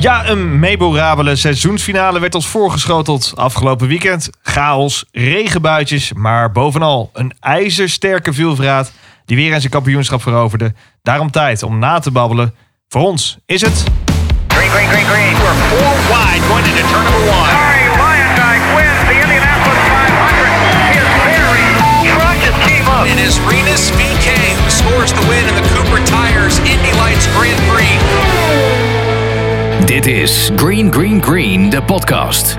Ja, een memorabele seizoensfinale werd ons voorgeschoteld. Afgelopen weekend chaos, regenbuitjes, maar bovenal een ijzersterke Vilvraat die weer eens een kampioenschap veroverde. Daarom tijd om na te babbelen. Voor ons is het... Green, green, green, green. We're four wide going into turn number one. Harry Lyondike wins the Indianapolis 500. His very truck just came up. It is Renus VK who scores the win in the Cooper Tires Indy Lights Grand Prix. Dit is Green Green Green, de podcast.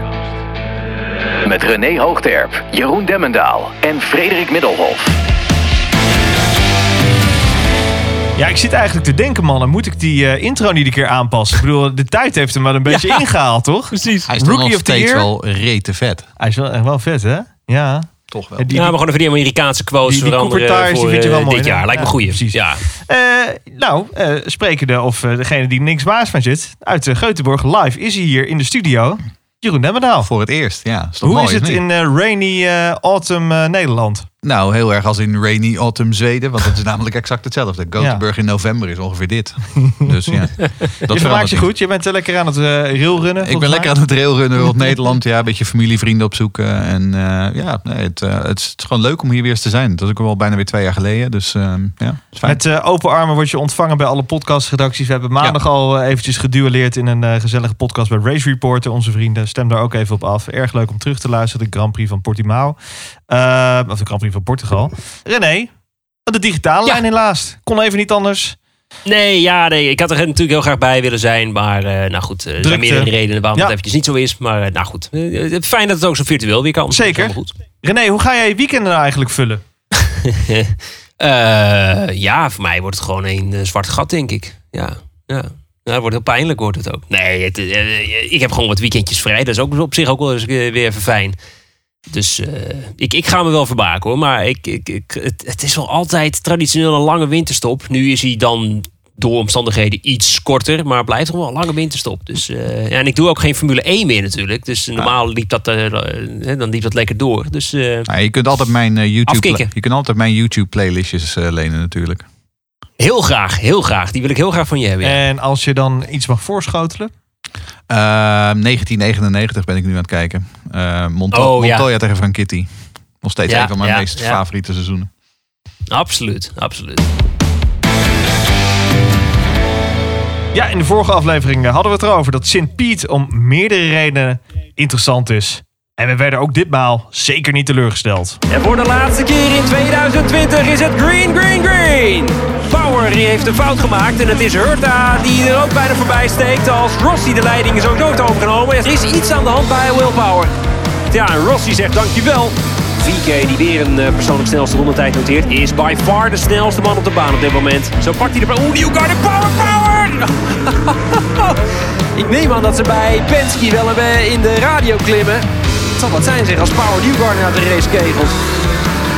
Met René Hoogterp, Jeroen Demmendaal en Frederik Middelhof. Ja, ik zit eigenlijk te denken, mannen. Moet ik die eh, intro niet een keer aanpassen? Ik bedoel, de tijd heeft hem wel een beetje ingehaald, toch? Precies. Hij is Rookie nog of steeds wel rete vet. Hij is wel, echt wel vet, hè? Ja. Toch wel. Die, Ja, maar gewoon even die Amerikaanse quotes Die- die veranderen voor die vind je wel mooi, dit jaar. Lijkt me Ja, goeie. precies. Ja. Eh, nou, eh sprekende of eh, degene die niks baas van zit, uit uh, Geutenborg live, is hij hier in de studio. Jeroen Demmendaal. Voor het eerst, ja. Is Hoe mooi, is het in rainy autumn Nederland? Nou, heel erg als in Rainy Autumn Zweden. Want dat is namelijk exact hetzelfde. Gothenburg in november is ongeveer dit. Dus ja. Dat je verandert je goed? Je bent eh, lekker aan het eh railrunnen? Ik ben lekker aan het railrunnen rond Nederland. Ja, een beetje familie, vrienden opzoeken. En eh, ja, nee, het, het is gewoon leuk om hier weer eens te zijn. Dat is ook al bijna weer twee jaar geleden. Dus eh, ja, het is fijn. Met open armen word je ontvangen bij alle podcastredacties. We hebben maandag al eventjes geduelleerd in een gezellige podcast bij Race Reporter. Onze vrienden, stem daar ook even op af. Erg leuk om terug te luisteren. De Grand Prix van Portimao. Of de Grand Prix van Portugal. René, de digitale Ja. lijn helaas. Kon even niet anders. Nee, ja, nee, ik had er natuurlijk heel graag bij willen zijn. Maar eh, nou goed, eh, er zijn meerdere redenen waarom Ja. het eventjes niet zo is. Maar eh, nou goed, fijn dat het ook zo virtueel weer kan. Zeker. Allemaal René, hoe ga jij je weekenden nou eigenlijk vullen? goed. Ja, voor mij wordt het gewoon een zwart gat, denk ik. Ja, ja. Het wordt heel pijnlijk, wordt het ook. Nee, het, ik heb gewoon wat weekendjes vrij. Dat is ook op zich ook wel eens weer even fijn. Dus eh, ik, ik ga me wel verbaken hoor. Maar ik, ik, ik, het, het is wel altijd traditioneel een lange winterstop. Nu is hij dan door omstandigheden iets korter. Maar het blijft toch wel een lange winterstop. Dus, eh, ja, en ik doe ook geen Formule 1 meer natuurlijk. Dus normaal liep dat, eh, eh, dan liep dat lekker door. Dus eh, Nou, je kunt altijd mijn YouTube, je kunt altijd mijn YouTube playlistjes lenen natuurlijk. heel graag, heel graag. Die wil ik heel graag van je hebben. ja. En als je dan iets mag voorschotelen. Eh, 1999 ben ik nu aan het kijken. Eh Monto Oh, ja. Montoya tegen Franchitti. Nog steeds Ja, een van mijn ja, meest ja. favoriete seizoenen. Absoluut, absoluut. Ja, in de vorige aflevering eh, hadden we het erover dat Sint Piet om meerdere redenen interessant is. En we werden ook ditmaal zeker niet teleurgesteld. En voor de laatste keer in 2020 is het green, green, green. Die heeft een fout gemaakt en het is Hurta die er ook bijna voorbij steekt als Rossi de leiding is ook nooit overgenomen. Er is iets aan de hand bij Will Power. Ja, en Rossi zegt dankjewel. VK, die weer een eh, persoonlijk snelste rondetijd noteert, is by far de snelste man op de baan op dit moment. Zo pakt hij de... Oeh, Newgarden, power, power! Ik neem aan dat ze bij Penske wel hebben in de radio klimmen. Het zal wat zijn zeg als Power Newgarden uit de race kegelt.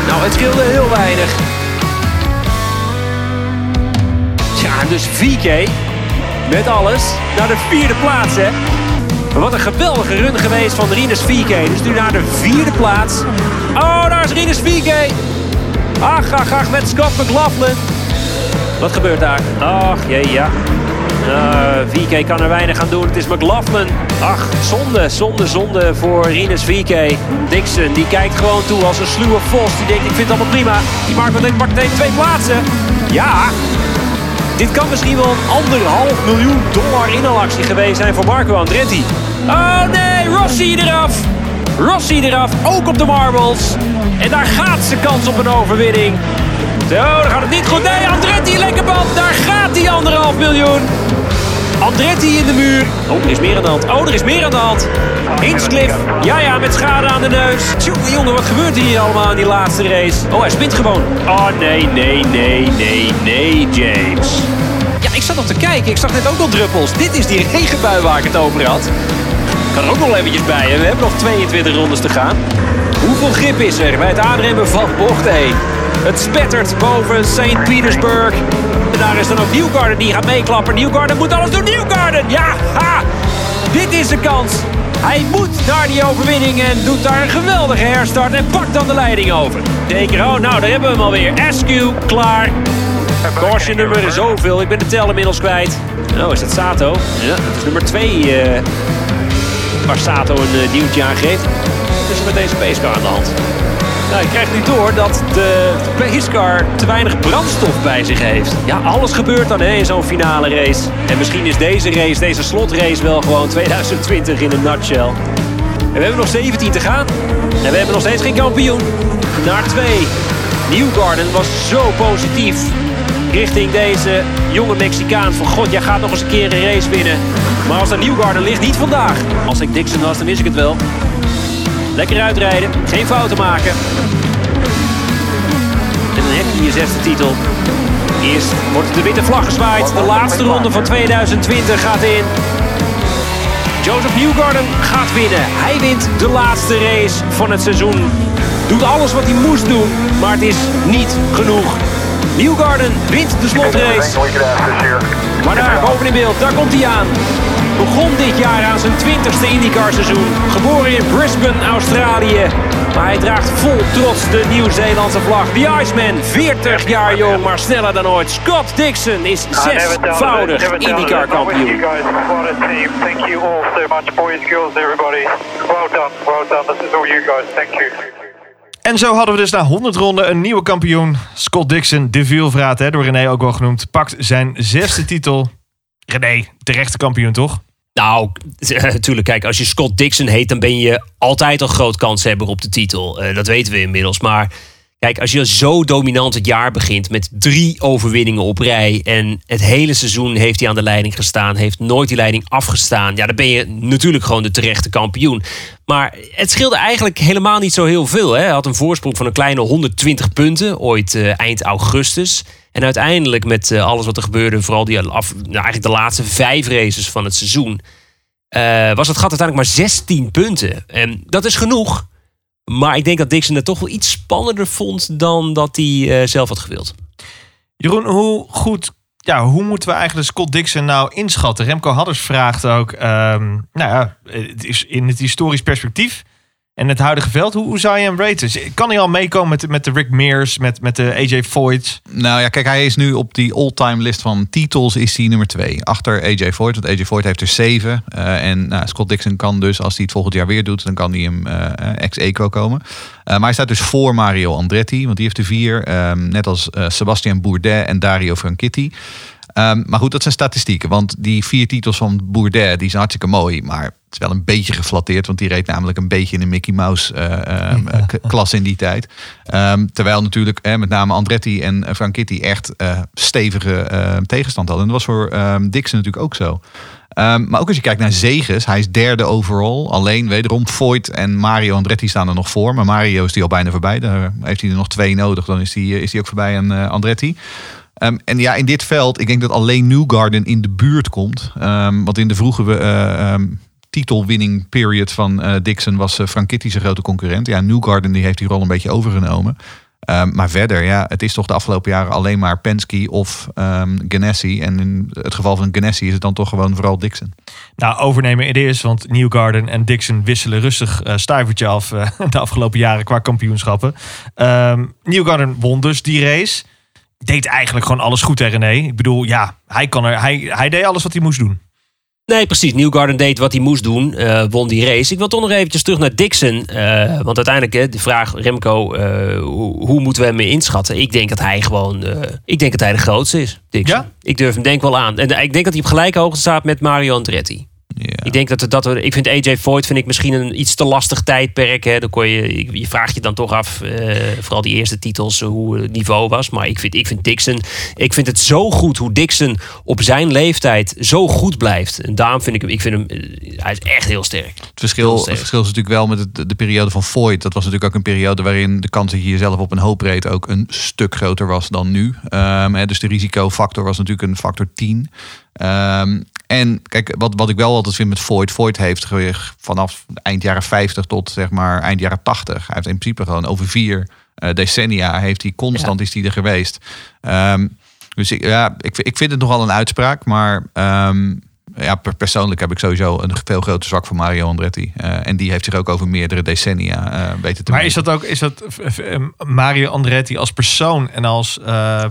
Nou, het scheelde heel weinig. Dus VK met alles naar de vierde plaats, hè. Wat een geweldige run geweest van Rinus VK. Dus nu naar de vierde plaats. Oh, daar is Rinus VK. Ach, ach, ach, met Scott McLaughlin. Wat gebeurt daar? Ach, jee, ja. Eh, VK kan er weinig aan doen. Het is McLaughlin. Ach, zonde, zonde, zonde voor Rinus VK. Dixon, die kijkt gewoon toe als een sluwe vos. Die denkt, ik vind het allemaal prima. Die maakt pakt meteen twee plaatsen. Ja, dit kan misschien wel een anderhalf miljoen dollar inhaalactie geweest zijn voor Marco Andretti. Oh nee, Rossi eraf. Rossi eraf, ook op de marbles. En daar gaat zijn kans op een overwinning. Zo, dan gaat het niet goed. Nee, Andretti lekker band. Daar gaat die anderhalf miljoen. Andretti in de muur. Oh, er is meer aan de hand. Oh, er is meer aan de hand. Ja, ja, met schade aan de neus. Tjonge, jongen, wat gebeurt hier allemaal in die laatste race? Oh, hij spint gewoon. Oh, nee, nee, nee, nee, nee, James. Ik zat nog te kijken. Ik zag net ook al druppels. Dit is die regenbui waar ik het over had. Kan er ook nog eventjes bij. We hebben nog 22 rondes te gaan. Hoeveel grip is er bij het aanremmen van bocht 1? Het spettert boven St. Petersburg. En daar is dan ook Newgarden die gaat meeklappen. Newgarden moet alles doen. Newgarden! Ja, ha! Dit is de kans. Hij moet naar die overwinning en doet daar een geweldige herstart en pakt dan de leiding over. Zeker, oh nou, daar hebben we hem alweer. Askew, klaar. Caution nummer zoveel. Ik ben de tel inmiddels kwijt. Oh, is dat Sato? Ja, dat is nummer 2. eh waar Sato een uh, duwtje aan geeft. Wat is er met deze pacecar aan de hand? Nou, ik krijg nu door dat de pacecar te weinig brandstof bij zich heeft. Ja, alles gebeurt dan hè, in zo'n finale race. En misschien is deze race, deze slotrace wel gewoon 2020 in een nutshell. En we hebben nog 17 te gaan. En we hebben nog steeds geen kampioen. Naar 2. Newgarden was zo positief richting deze jonge Mexicaan. Van god, jij gaat nog eens een keer een race winnen. Maar als er Newgarden ligt, niet vandaag. Als ik Dixon was, dan wist ik het wel. Lekker uitrijden, geen fouten maken. En dan heb je je zesde titel. Eerst wordt de witte vlag gezwaaid. De laatste ronde van 2020 gaat in. Joseph Newgarden gaat winnen. Hij wint de laatste race van het seizoen. Doet alles wat hij moest doen, maar het is niet genoeg. Newgarden wint de slotrace. Maar daar boven in beeld, daar komt hij aan. Begon dit jaar aan zijn 20ste IndyCar seizoen. Geboren in Brisbane, Australië. Maar hij draagt vol trots de Nieuw-Zeelandse vlag. The Iceman, 40 jaar jong, maar sneller dan ooit. Scott Dixon is zesvoudig IndyCar kampioen. You guys, what a team. Thank you all so much, boys, girls, everybody. Well done, well done. This is all you guys. Thank you. En zo hadden we dus na 100 ronden een nieuwe kampioen. Scott Dixon, de Vielvraat, hè, door René ook wel genoemd, pakt zijn zesde titel. René, terechte kampioen toch? Nou, natuurlijk. Kijk, als je Scott Dixon heet, dan ben je altijd een groot kanshebber op de titel. Eh, dat weten we inmiddels. Maar kijk, als je zo dominant het jaar begint met drie overwinningen op rij. en het hele seizoen heeft hij aan de leiding gestaan, heeft nooit die leiding afgestaan. Ja, dan ben je natuurlijk gewoon de terechte kampioen. Maar het scheelde eigenlijk helemaal niet zo heel veel. Hè? Hij had een voorsprong van een kleine 120 punten, ooit eh, eind augustus. En uiteindelijk met eh, alles wat er gebeurde, vooral die nou, eigenlijk de laatste vijf races van het seizoen, eh, was het gat uiteindelijk maar 16 punten. En dat is genoeg. Maar ik denk dat Dixon het toch wel iets spannender vond dan dat hij eh, zelf had gewild. Jeroen, hoe goed, ja, hoe moeten we eigenlijk Scott Dixon nou inschatten? Remco Hadders vraagt ook, ehm, nou ja, het is in het historisch perspectief en het huidige veld, hoe, hoe zou je hem raten? Kan hij al meekomen met, met de Rick Mears, met, met de AJ Foyt? Nou ja, kijk, hij is nu op die all-time list van titels is hij nummer twee. Achter AJ Foyt, want AJ Foyt heeft er zeven. Eh, en nou, Scott Dixon kan dus, als hij het volgend jaar weer doet, dan kan hij hem eh, ex-equo komen. Eh, maar hij staat dus voor Mario Andretti, want die heeft er vier. Ehm, net als Sebastian Bourdais en Dario Franchitti. Ehm, maar goed, dat zijn statistieken. Want die vier titels van Bourdais, die zijn hartstikke mooi. Maar het is wel een beetje geflatteerd. Want die reed namelijk een beetje in de Mickey Mouse k- klas in die tijd. Ehm, terwijl natuurlijk eh, met name Andretti en Franchitti echt stevige tegenstand hadden. En dat was voor ehm, Dixon natuurlijk ook zo. Maar ook als je kijkt naar zeges, hij is derde overall. Alleen wederom Voigt en Mario Andretti staan er nog voor. Maar Mario is die al bijna voorbij. Daar heeft hij er nog twee nodig. Dan is hij is die ook voorbij aan Andretti. Ehm, en ja, in dit veld, ik denk dat alleen Newgarden in de buurt komt. Ehm, want in de vroege ehm, titelwinning period van eh, Dixon was uh, zijn grote concurrent. Ja, Newgarden die heeft die rol een beetje overgenomen. Maar verder, ja, het is toch de afgelopen jaren alleen maar Penske of Ganassi. En in het geval van Ganassi is het dan toch gewoon vooral Dixon. Nou, overnemen het is, want Newgarden en Dixon wisselen rustig eh stuivertje af de afgelopen jaren qua kampioenschappen. Newgarden won dus die race. Deed eigenlijk gewoon alles goed, hè René? Ik bedoel, ja, hij, kan er, hij, hij deed alles wat hij moest doen. Nee, precies. Newgarden deed wat hij moest doen. eh, won die race. Ik wil toch nog eventjes terug naar Dixon. eh, want uiteindelijk, hè, de vraag, Remco, eh, hoe, hoe moeten we hem inschatten? Ik denk dat hij gewoon... ik denk dat hij de grootste is, Dixon. Ja? Ik durf hem denk wel aan. En ik denk dat hij op gelijke hoogte staat met Mario Andretti. Ik denk dat, dat we, ik vind AJ Voigt vind ik misschien een iets te lastig tijdperk. Hè. Dan kon je, je vraagt je dan toch af, eh, vooral die eerste titels, eh, hoe het niveau was. Maar ik vind, ik vind Dixon, ik vind het zo goed hoe Dixon op zijn leeftijd zo goed blijft. En daarom vind ik hem, ik vind hem, eh, hij is echt heel sterk. Het verschil, Heel het verschil is natuurlijk wel met het- de periode van Voigt. Dat was natuurlijk ook een periode waarin de kans dat je jezelf op een hoop reed ook een stuk groter was dan nu. Ehm, hè, dus de risicofactor was natuurlijk een factor 10. Ehm, en kijk, wat, wat ik wel altijd vind met Voigt. Voigt heeft vanaf eind jaren 50 tot zeg maar eind jaren 80. Hij heeft in principe gewoon over vier eh, decennia heeft hij constant is hij er geweest. Ehm, dus ik, ja, ik, ik vind het nogal een uitspraak, maar ehm, ja, per- persoonlijk heb ik sowieso een veel groter zwak voor Mario Andretti. Eh, en die heeft zich ook over meerdere decennia eh weten te Maar meten. is dat ook is dat, Mario Andretti als persoon en als, eh,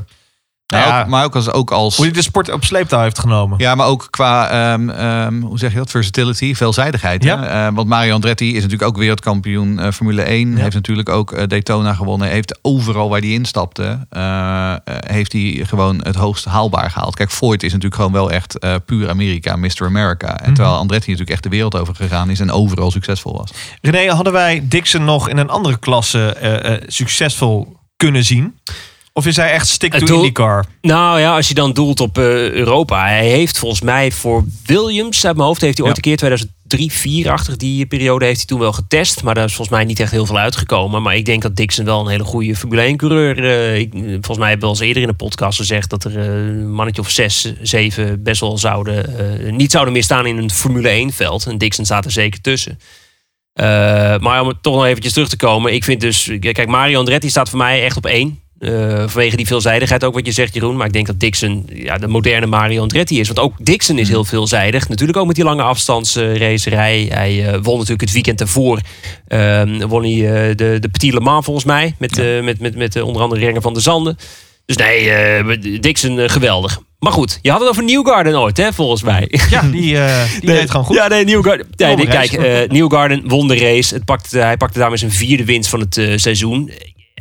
Nou, Ja. ook- maar ook als, ook als Hoe hij de sport op sleeptouw heeft genomen. Ja, maar ook qua, ehm, ehm, hoe zeg je dat, versatility, veelzijdigheid. Ja. Hè? Eh, want Mario Andretti is natuurlijk ook wereldkampioen eh, Formule 1. Ja. Heeft natuurlijk ook eh, Daytona gewonnen. Heeft overal waar hij instapte, eh, heeft hij gewoon het hoogst haalbaar gehaald. Kijk, Ford is natuurlijk gewoon wel echt puur Amerika, Mr. America. En Mhm. terwijl Andretti natuurlijk echt de wereld over gegaan is en overal succesvol was. René, hadden wij Dixon nog in een andere klasse succesvol kunnen zien? Of is hij echt stick to IndyCar? Nou ja, als je dan doelt op eh, Europa. Hij heeft volgens mij voor Williams, uit mijn hoofd, heeft hij ooit Ja. een keer 2003, 4-achtig die periode heeft hij toen wel getest. Maar daar is volgens mij niet echt heel veel uitgekomen. Maar ik denk dat Dixon wel een hele goede Formule 1 coureur. eh, ik, volgens mij hebben we al eens eerder in de podcast gezegd dat er eh, een mannetje of 6, 7 best wel zouden, eh, niet zouden meer staan in een Formule 1 veld. En Dixon staat er zeker tussen. Eh, maar om toch nog eventjes terug te komen. Ik vind dus, kijk, Mario Andretti staat voor mij echt op één. Eh, vanwege die veelzijdigheid ook wat je zegt, Jeroen. Maar ik denk dat Dixon ja, de moderne Mario Andretti is. Want ook Dixon is heel veelzijdig. Natuurlijk ook met die lange afstandsracerij. hij eh, won natuurlijk het weekend daarvoor. Ehm, won hij eh, de, de Petit Le Mans volgens mij. Met, met, met, met onder andere Renger van der Zanden. Dus nee, Dixon geweldig. Maar goed, je had het over Newgarden ooit, hè, volgens mij. Ja, die, eh die Nee, deed gewoon goed. Ja, nee, Newgarden. Nee, de kijk, eh Newgarden won de race. Het pakte, hij pakte daarmee zijn vierde winst van het seizoen.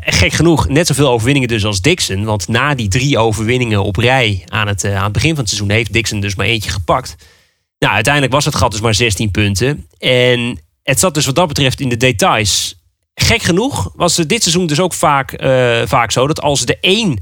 Gek genoeg, net zoveel overwinningen dus als Dixon. Want na die drie overwinningen op rij aan het, eh, aan het begin van het seizoen... heeft Dixon dus maar eentje gepakt. Nou, uiteindelijk was het gat dus maar 16 punten. En het zat dus wat dat betreft in de details. Gek genoeg was dit seizoen dus ook vaak, eh, vaak zo... dat als de één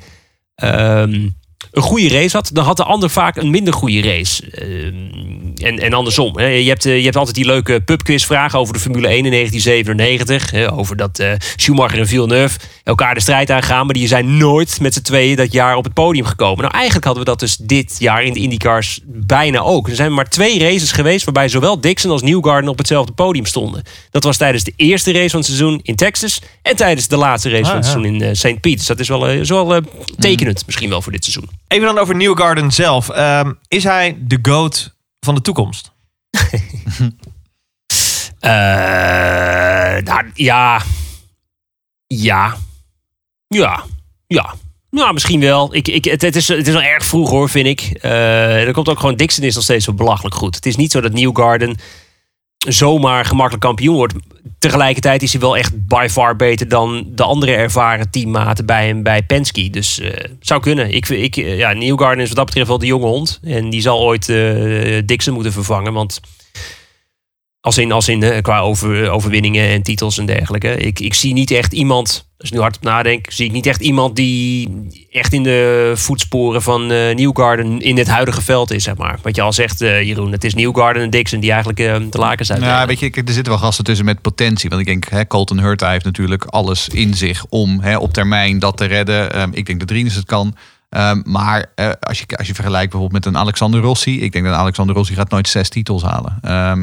ehm, een goede race had, dan had de ander vaak een minder goede race. Ehm, en, en andersom. Hè. Je, hebt, eh, je hebt altijd die leuke pubquizvragen over de Formule 1 in 1997. Hè, over dat eh, Schumacher en Villeneuve elkaar de strijd aangaan. Maar die zijn nooit met z'n tweeën dat jaar op het podium gekomen. Nou, eigenlijk hadden we dat dus dit jaar in de IndyCars bijna ook. Er zijn maar twee races geweest waarbij zowel Dixon als Newgarden op hetzelfde podium stonden. Dat was tijdens de eerste race van het seizoen in Texas. En tijdens de laatste race Ah, van het ja. seizoen in eh, St. Pete. Dus dat is wel, is wel eh, tekenend misschien wel voor dit seizoen. Even dan over Newgarden zelf. Ehm, is hij de GOAT van de toekomst? Eh, nou, ja. Ja. Ja. Ja. Nou, misschien wel. Ik, ik, het, het, is, het is wel erg vroeg hoor, vind ik. Eh er komt ook gewoon Dixon is nog steeds zo belachelijk goed. Het is niet zo dat Newgarden zomaar gemakkelijk kampioen wordt. Tegelijkertijd is hij wel echt by far beter dan de andere ervaren teammaten bij hem bij Penske. Dus eh, zou kunnen. Ik, ik, eh, ja, Newgarden is wat dat betreft wel de jonge hond. En die zal ooit eh, Dixon moeten vervangen. Want als in, als in eh, qua over, overwinningen en titels en dergelijke. Ik, ik zie niet echt iemand, als ik nu hard op nadenk, zie ik niet echt iemand die echt in de voetsporen van eh, Newgarden in het huidige veld is, zeg maar. Wat je al zegt, eh, Jeroen, het is Newgarden en Dixon die eigenlijk eh, de lakens uit. Ja, weet je, kijk, er zitten wel gasten tussen met potentie. Want ik denk, hè, Colton Hurt hij heeft natuurlijk alles in zich om hè, op termijn dat te redden. Ehm, ik denk dat Rinus het kan. Ehm, maar eh, als, je, als je vergelijkt bijvoorbeeld met een Alexander Rossi. Ik denk dat Alexander Rossi gaat nooit zes titels halen.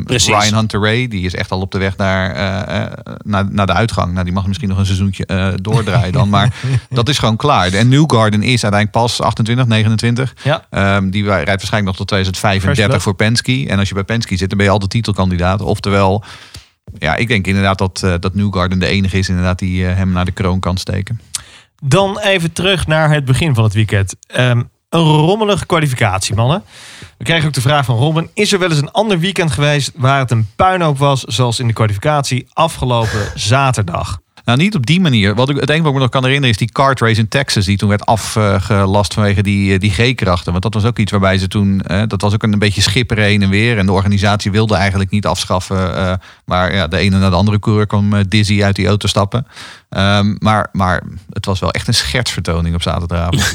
Precies. Ryan Hunter Ray, die is echt al op de weg naar, eh, eh, naar, naar de uitgang. Nou, die mag misschien nog een seizoentje doordraaien dan. Maar dat is gewoon klaar. En Newgarden is uiteindelijk pas 28, 29. Ja. Ehm, die rijdt waarschijnlijk nog tot 2035 Fresh voor Penske. En als je bij Penske zit, dan ben je altijd titelkandidaat. Oftewel, ja, ik denk inderdaad dat, dat Newgarden de enige is inderdaad die hem naar de kroon kan steken. Dan even terug naar het begin van het weekend. Ehm, een rommelige kwalificatie, mannen. We krijgen ook de vraag van Robin. Is er wel eens een ander weekend geweest waar het een puinhoop was... zoals in de kwalificatie afgelopen zaterdag? Nou, niet op die manier. Wat ik, het enige wat ik me nog kan herinneren is die kart race in Texas... die toen werd afgelast vanwege die, eh, die G-krachten. Want dat was ook iets waarbij ze toen... eh, dat was ook een beetje schipperen heen en weer. En de organisatie wilde eigenlijk niet afschaffen. eh, maar ja, de ene naar de andere coureur kwam dizzy uit die auto stappen. Ehm, maar, maar het was wel echt een schertsvertoning op zaterdagavond.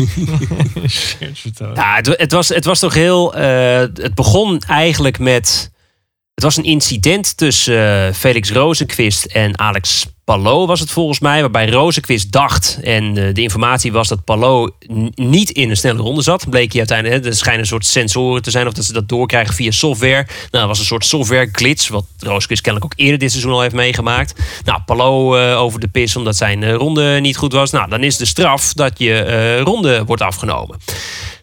Ja, het, het, was, het was toch heel. eh, het begon eigenlijk met. Het was een incident tussen eh, Felix Rozenquist en Alex Palou, was het volgens mij. Waarbij Rozenquist dacht. En eh, de informatie was dat Palou niet in een snelle ronde zat. Bleek je uiteindelijk. hè, Er schijnen een soort sensoren te zijn. Of dat ze dat doorkrijgen via software. Nou, dat was een soort software glitch. Wat Rozenquist kennelijk ook eerder dit seizoen al heeft meegemaakt. Nou, Palou eh, over de pis omdat zijn ronde niet goed was. Nou, dan is de straf dat je ronde wordt afgenomen.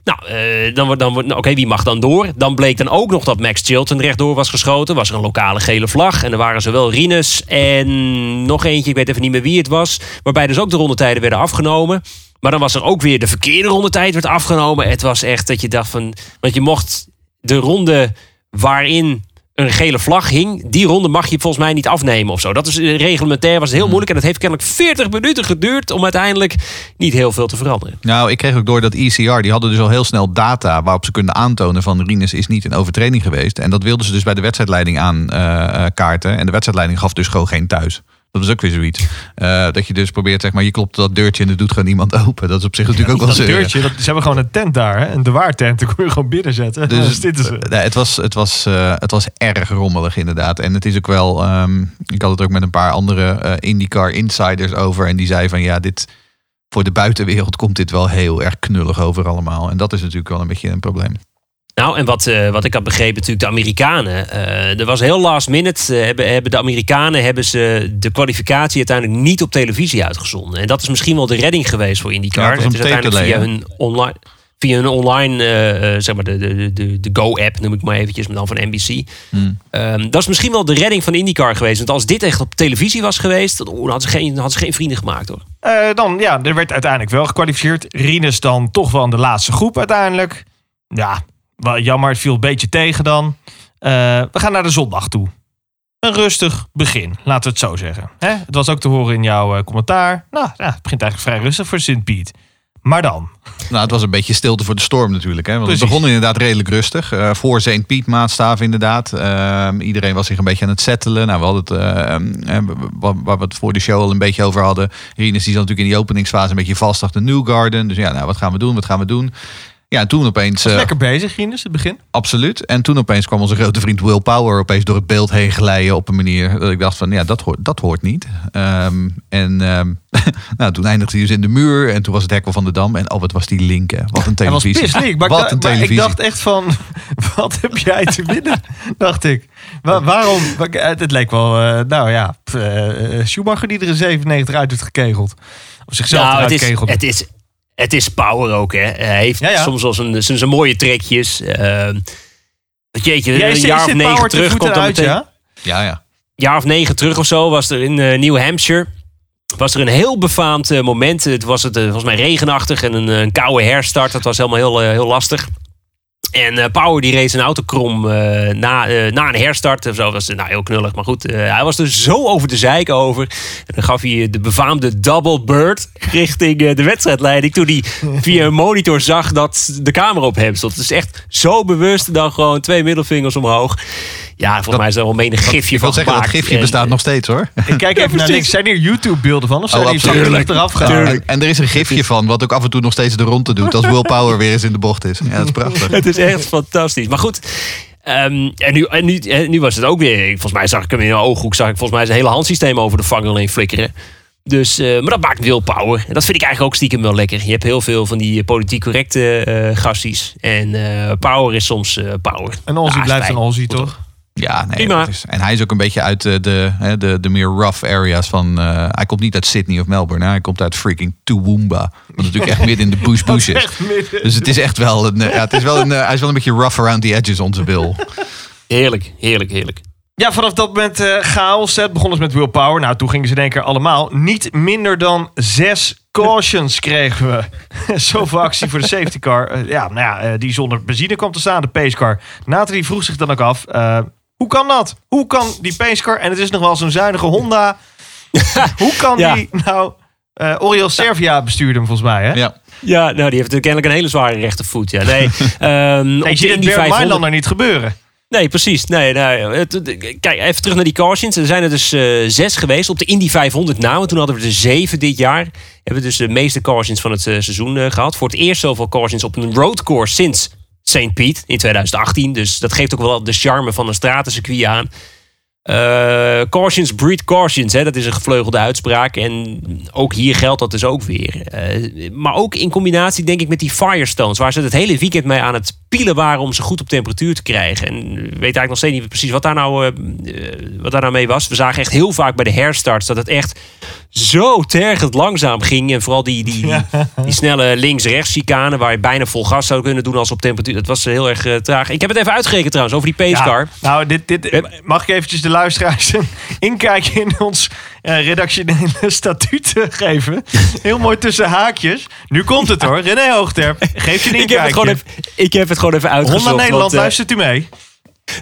Nou, eh, dan dan nou, oké, wie mag dan door? Dan bleek dan ook nog dat Max Chilton rechtdoor was geschoten. Was er een lokale gele vlag. En er waren zowel Rinus en nog eentje, ik weet even niet meer wie het was. Waarbij dus ook de rondetijden werden afgenomen. Maar dan was er ook weer de verkeerde rondetijd werd afgenomen. Het was echt dat je dacht van... Want je mocht de ronde waarin een gele vlag hing... die ronde mag je volgens mij niet afnemen of zo. Dat is eh, reglementair, was heel moeilijk. En dat heeft kennelijk 40 minuten geduurd... om uiteindelijk niet heel veel te veranderen. Nou, ik kreeg ook door dat ECR, die hadden dus al heel snel data waarop ze konden aantonen van Rinus is niet in overtreding geweest. En dat wilden ze dus bij de wedstrijdleiding aan eh, eh, kaarten. En de wedstrijdleiding gaf dus gewoon geen thuis. Dat is ook weer zoiets. Eh, dat je dus probeert, zeg maar, je klopt dat deurtje en er doet gewoon niemand open. Dat is op zich natuurlijk ook wel Dat zeuren. deurtje, dat, ze hebben gewoon een tent daar. Hè? Een de waartent. Dan kun je gewoon binnen zetten. Dus Dus dit is het. nee, het, was, het, was, eh, het was erg rommelig inderdaad. En het is ook wel, ehm, ik had het ook met een paar andere eh, IndyCar insiders over. En die zei van ja, dit, voor de buitenwereld komt dit wel heel erg knullig over allemaal. En dat is natuurlijk wel een beetje een probleem. Nou, en wat, eh, wat ik had begrepen, natuurlijk de Amerikanen. eh, er was heel last minute. eh, hebben, hebben de Amerikanen hebben ze de kwalificatie uiteindelijk niet op televisie uitgezonden. En dat is misschien wel de redding geweest voor IndyCar. Ja, een is uiteindelijk via hun online. Via hun online, zeg maar, de, de, de, de Go-app noem ik maar eventjes, maar dan van NBC. Hmm. Ehm, dat is misschien wel de redding van IndyCar geweest. Want als dit echt op televisie was geweest, dan, oh, dan hadden, ze geen, dan hadden ze geen vrienden gemaakt hoor. Dan, ja, er werd uiteindelijk wel gekwalificeerd. Rinus dan toch wel in de laatste groep uiteindelijk. Ja, jammer. Het viel een beetje tegen dan. Eh, we gaan naar de zondag toe. Een rustig begin, laten we het zo zeggen. Hè? Het was ook te horen in jouw eh, commentaar. Nou, ja, het begint eigenlijk vrij rustig voor Sint Piet. Maar dan? Nou, het was een beetje stilte voor de storm natuurlijk. Hè? Want Precies. het begon inderdaad redelijk rustig. Eh, voor St. Piet maatstaven inderdaad. Ehm, iedereen was zich een beetje aan het settelen. Nou, we hadden het, eh, eh, waar, waar we het voor de show al een beetje over hadden. Rinus die zat natuurlijk in die openingsfase een beetje vast achter Newgarden. Dus ja, nou, wat gaan we doen? Wat gaan we doen? Ja, en toen opeens... eh, Lekker bezig, Rinus, het begin. Absoluut. En toen opeens kwam onze grote vriend Will Power opeens door het beeld heen glijden op een manier dat ik dacht van ja, dat hoort, dat hoort niet. Ehm, en ehm, nou, toen eindigde hij dus in de muur en toen was het hek wel van de dam. En oh, wat was die link hè? Wat een Hij was televisie. pisselijk. Maar, ik wat dacht- een maar ik televisie. dacht echt van, wat heb jij te winnen? dacht ik. Wa- waarom? wa- Het leek wel, eh, nou ja, eh, Schumacher die er een 97 uit heeft gekegeld. Of zichzelf Nou, het is, het, is, het is power ook, hè. Hij heeft Ja, ja. soms wel zijn, zijn, zijn mooie trekjes. Ehm jeetje, een jaar of negen terug komt dan uit, meteen... ja? Ja, ja. jaar of negen terug of zo was er in eh, New Hampshire. Was er een heel befaamd eh, moment. Het was het eh, volgens mij regenachtig en een, een koude herstart. Dat was helemaal heel, heel lastig. En eh, Power die reed zijn auto krom eh, na, eh, na een herstart. Of zo. Dat was nou, heel knullig. Maar goed, hij was er zo over de zeik over. En dan gaf hij de befaamde double bird richting de wedstrijdleiding. Toen hij via een monitor zag dat de camera op hem stond. Is echt zo bewust. Dan gewoon twee middelvingers omhoog. Ja, volgens mij is er wel menig gifje Ik van zeggen, dat gifje En, bestaat eh, nog steeds hoor. Ik kijk even naar niks. Zijn hier YouTube-beelden van? Of zijn Oh, die absoluut. eraf gaan? Ja, en er is een gifje van, wat ook af en toe nog steeds de ronde doet. Als Will Power weer eens in de bocht is. Ja, dat is prachtig. Het is echt fantastisch. Maar goed. ehm, en, nu, en, nu, en nu was het ook weer. Volgens mij zag ik hem in een ooghoek. Zag ik volgens mij zijn hele handsysteem over de vangrail heen flikkeren. Dus, eh, maar dat maakt Will Power. En dat vind ik eigenlijk ook stiekem wel lekker. Je hebt heel veel van die eh, politiek correcte eh gasties. En eh, Power is soms eh, Power. Een Ozzy blijft een Ozzy, toch? Ja, nee. Prima. is- en hij is ook een beetje uit de, de, hè, de, de meer rough areas van... eh, hij komt niet uit Sydney of Melbourne. Hij komt uit freaking Toowoomba. Wat natuurlijk echt midden in de bush bush is. Dus het is echt wel een... eh, Ja, het is wel een eh, hij is wel een beetje rough around the edges, onze Will. Heerlijk, heerlijk, heerlijk. Ja, vanaf dat moment eh chaos. Het begon dus met Will Power. Nou, toen gingen ze in één keer allemaal. Niet minder dan zes cautions kregen we. Zoveel actie voor de safety car. Eh, ja, nou ja, eh, die zonder benzine kwam te staan, de pacecar. Nathalie vroeg zich dan ook af. Hoe kan dat? Hoe kan die pacecar, en het is nog wel zo'n zuinige Honda. hoe kan Ja. die nou... eh Oriol Servia bestuurde hem volgens mij, hè? Ja. Ja, nou, die heeft natuurlijk kennelijk een hele zware rechtervoet. Ja. Nee, ehm, Nee, op je ziet het Indy Bernd 500 Mailander niet gebeuren. Nee, precies. Nee, nee. Het- het- kijk, even terug naar die cautions. Er zijn er dus eh, zes geweest op de Indy 500 na. Want toen hadden we er zeven dit jaar. Hebben we dus de meeste cautions van het eh, seizoen eh, gehad. Voor het eerst zoveel cautions op een roadcourse sinds St. Piet in 2018. Dus dat geeft ook wel de charme van een stratencircuit aan. Eh, cautions breed cautions, hè, dat is een gevleugelde uitspraak. En ook hier geldt dat dus ook weer. Eh, maar ook in combinatie, denk ik, met die Firestones, waar ze het hele weekend mee aan het pielen waren om ze goed op temperatuur te krijgen. En weet eigenlijk nog steeds niet precies wat daar, nou, eh, wat daar nou mee was. We zagen echt heel vaak bij de herstarts dat het echt zo tergend langzaam ging. En vooral die, die, die, die snelle links-rechts chicane waar je bijna vol gas zou kunnen doen als op temperatuur. Dat was heel erg eh, traag. Ik heb het even uitgerekend trouwens over die pace car. Ja, nou, dit, dit, mag ik eventjes de luisteraars een inkijkje in ons eh, redactionele statuut eh, geven? Heel mooi tussen haakjes. Nu komt het hoor. René Hoogterp, geef je een Ik heb, het gewoon inkijkje. even, ik heb het gewoon even uitgezocht. Honda Nederland, want, eh, luistert u mee?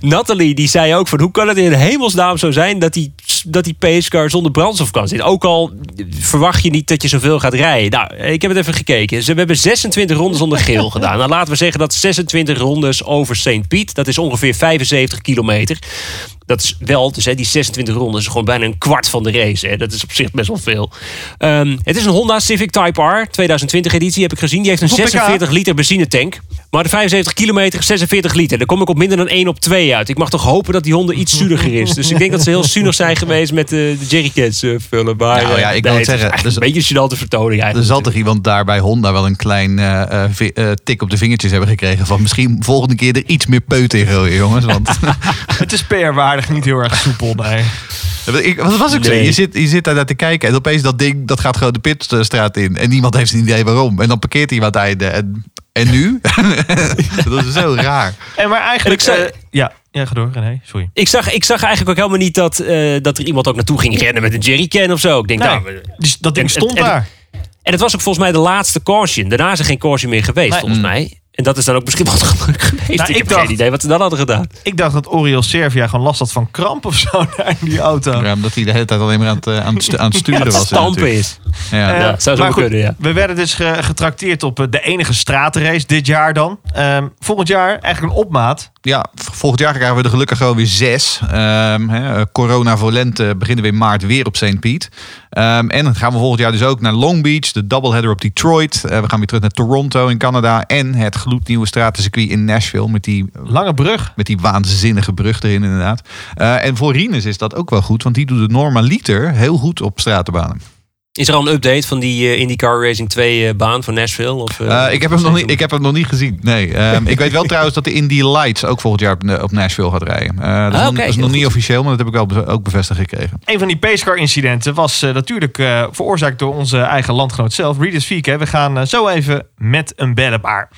Nathalie die zei ook van hoe kan het in hemelsnaam zo zijn dat die, dat die pacecar zonder brandstof kan zitten. Ook al verwacht je niet dat je zoveel gaat rijden. Nou, ik heb het even gekeken. Ze hebben 26 rondes onder geel gedaan. Nou, laten we zeggen dat 26 rondes over St. Piet. Dat is ongeveer 75 kilometer. Dat is wel, dus hè, die 26 rondes is gewoon bijna een kwart van de race. Hè. Dat is op zich best wel veel. Ehm, het is een Honda Civic Type R, 2020 editie, heb ik gezien. Die heeft een Hoeveel pk? 46 liter benzinetank. Maar de 75 kilometer, 46 liter. Daar kom ik op minder dan 1 op 2 uit. Ik mag toch hopen dat die Honda iets zuiniger is. Dus ik denk dat ze heel zuinig zijn geweest met de, de jerrycans eh, vullen. Maar, Nou ja, eh, ik nee, wil zeggen, dus- een beetje een gênante vertoning Er eigenlijk. zal toch iemand daar bij Honda wel een klein eh, eh, eh, tik op de vingertjes hebben gekregen. Van misschien volgende keer er iets meer peut in gooien, jongens. Want Het is PR-waardig niet heel erg soepel, nee. ik, wat was ik zo? Je zit, je zit daar naar te kijken en opeens dat ding dat gaat gewoon de pitstraat in. En niemand heeft een idee waarom. En dan parkeert hij wat einde. En, en nu? dat is zo raar. En maar eigenlijk... En ik zei- eh, ja, ja, ga door René, sorry. Ik zag, ik zag eigenlijk ook helemaal niet dat, eh, dat er iemand ook naartoe ging rennen met een jerrycan of zo. Ik denk, Nee, nou, dus dat ding en- stond en- daar. En het was ook volgens mij de laatste caution. Daarna is er geen caution meer geweest, Nee. volgens mij. En dat is dan ook misschien wel het geluk geweest. Nou, ik, ik heb dacht- geen idee wat ze dan hadden gedaan. Ik dacht dat Oriol Servia gewoon last had van kramp of zo daar in die auto. Ja, omdat hij de hele tijd alleen maar aan het, eh, aan het, stu- aan het sturen was. stampen is. Ja. Ja, zou zo maar goed, kunnen, ja. We werden dus ge- getrakteerd op eh, de enige stratenrace dit jaar dan. Ehm, volgend jaar eigenlijk een opmaat. Ja, volgend jaar krijgen we er gelukkig gewoon weer zes. Ehm, eh, corona voor lente beginnen we in maart weer op St. Piet. Ehm, en dan gaan we volgend jaar dus ook naar Long Beach, de doubleheader op Detroit. Eh, we gaan weer terug naar Toronto in Canada. En het gloednieuwe stratencircuit in Nashville met die, Lange brug. met die waanzinnige brug erin inderdaad. Eh, en voor Rinus is dat ook wel goed, want die doet het normaliter heel goed op stratenbanen. Is er al een update van die eh, IndyCar Racing 2 eh, baan van Nashville? Of, eh, Eh, ik, heb hem nog niet, ik heb hem nog niet gezien. Nee. Ehm, ik weet wel trouwens dat de Indy Lights ook volgend jaar op, op Nashville gaat rijden. Eh, dat is, Ah, dat is nog niet officieel, maar dat heb ik wel be- ook bevestigd gekregen. Een van die pacecar incidenten was eh, natuurlijk eh, veroorzaakt door onze eigen landgenoot zelf, Readers Fieke. We gaan zo even met een bellen. Maar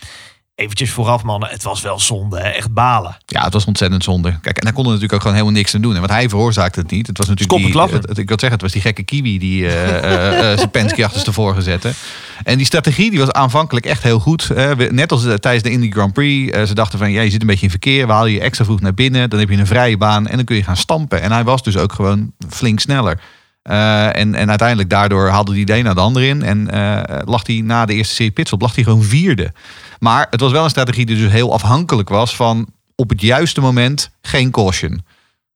eventjes vooraf mannen, het was wel zonde, hè? echt balen. Ja, het was ontzettend zonde. Kijk, en daar konden natuurlijk ook gewoon helemaal niks aan doen. En want hij veroorzaakte het niet. Het was natuurlijk die, klappen. het- het- ik wil zeggen, het was die gekke kiwi die eh, eh, zijn Penske achterstevoren zette. En die strategie die was aanvankelijk echt heel goed. Net als tijdens de Indy Grand Prix. ze dachten van, ja, je zit een beetje in verkeer. We halen je extra vroeg naar binnen. Dan heb je een vrije baan en dan kun je gaan stampen. En hij was dus ook gewoon flink sneller. Eh, en, en uiteindelijk daardoor haalde hij de een naar de ander in. En eh, lag hij na de eerste serie pitstop lag hij gewoon vierde. Maar het was wel een strategie die dus heel afhankelijk was van op het juiste moment geen caution.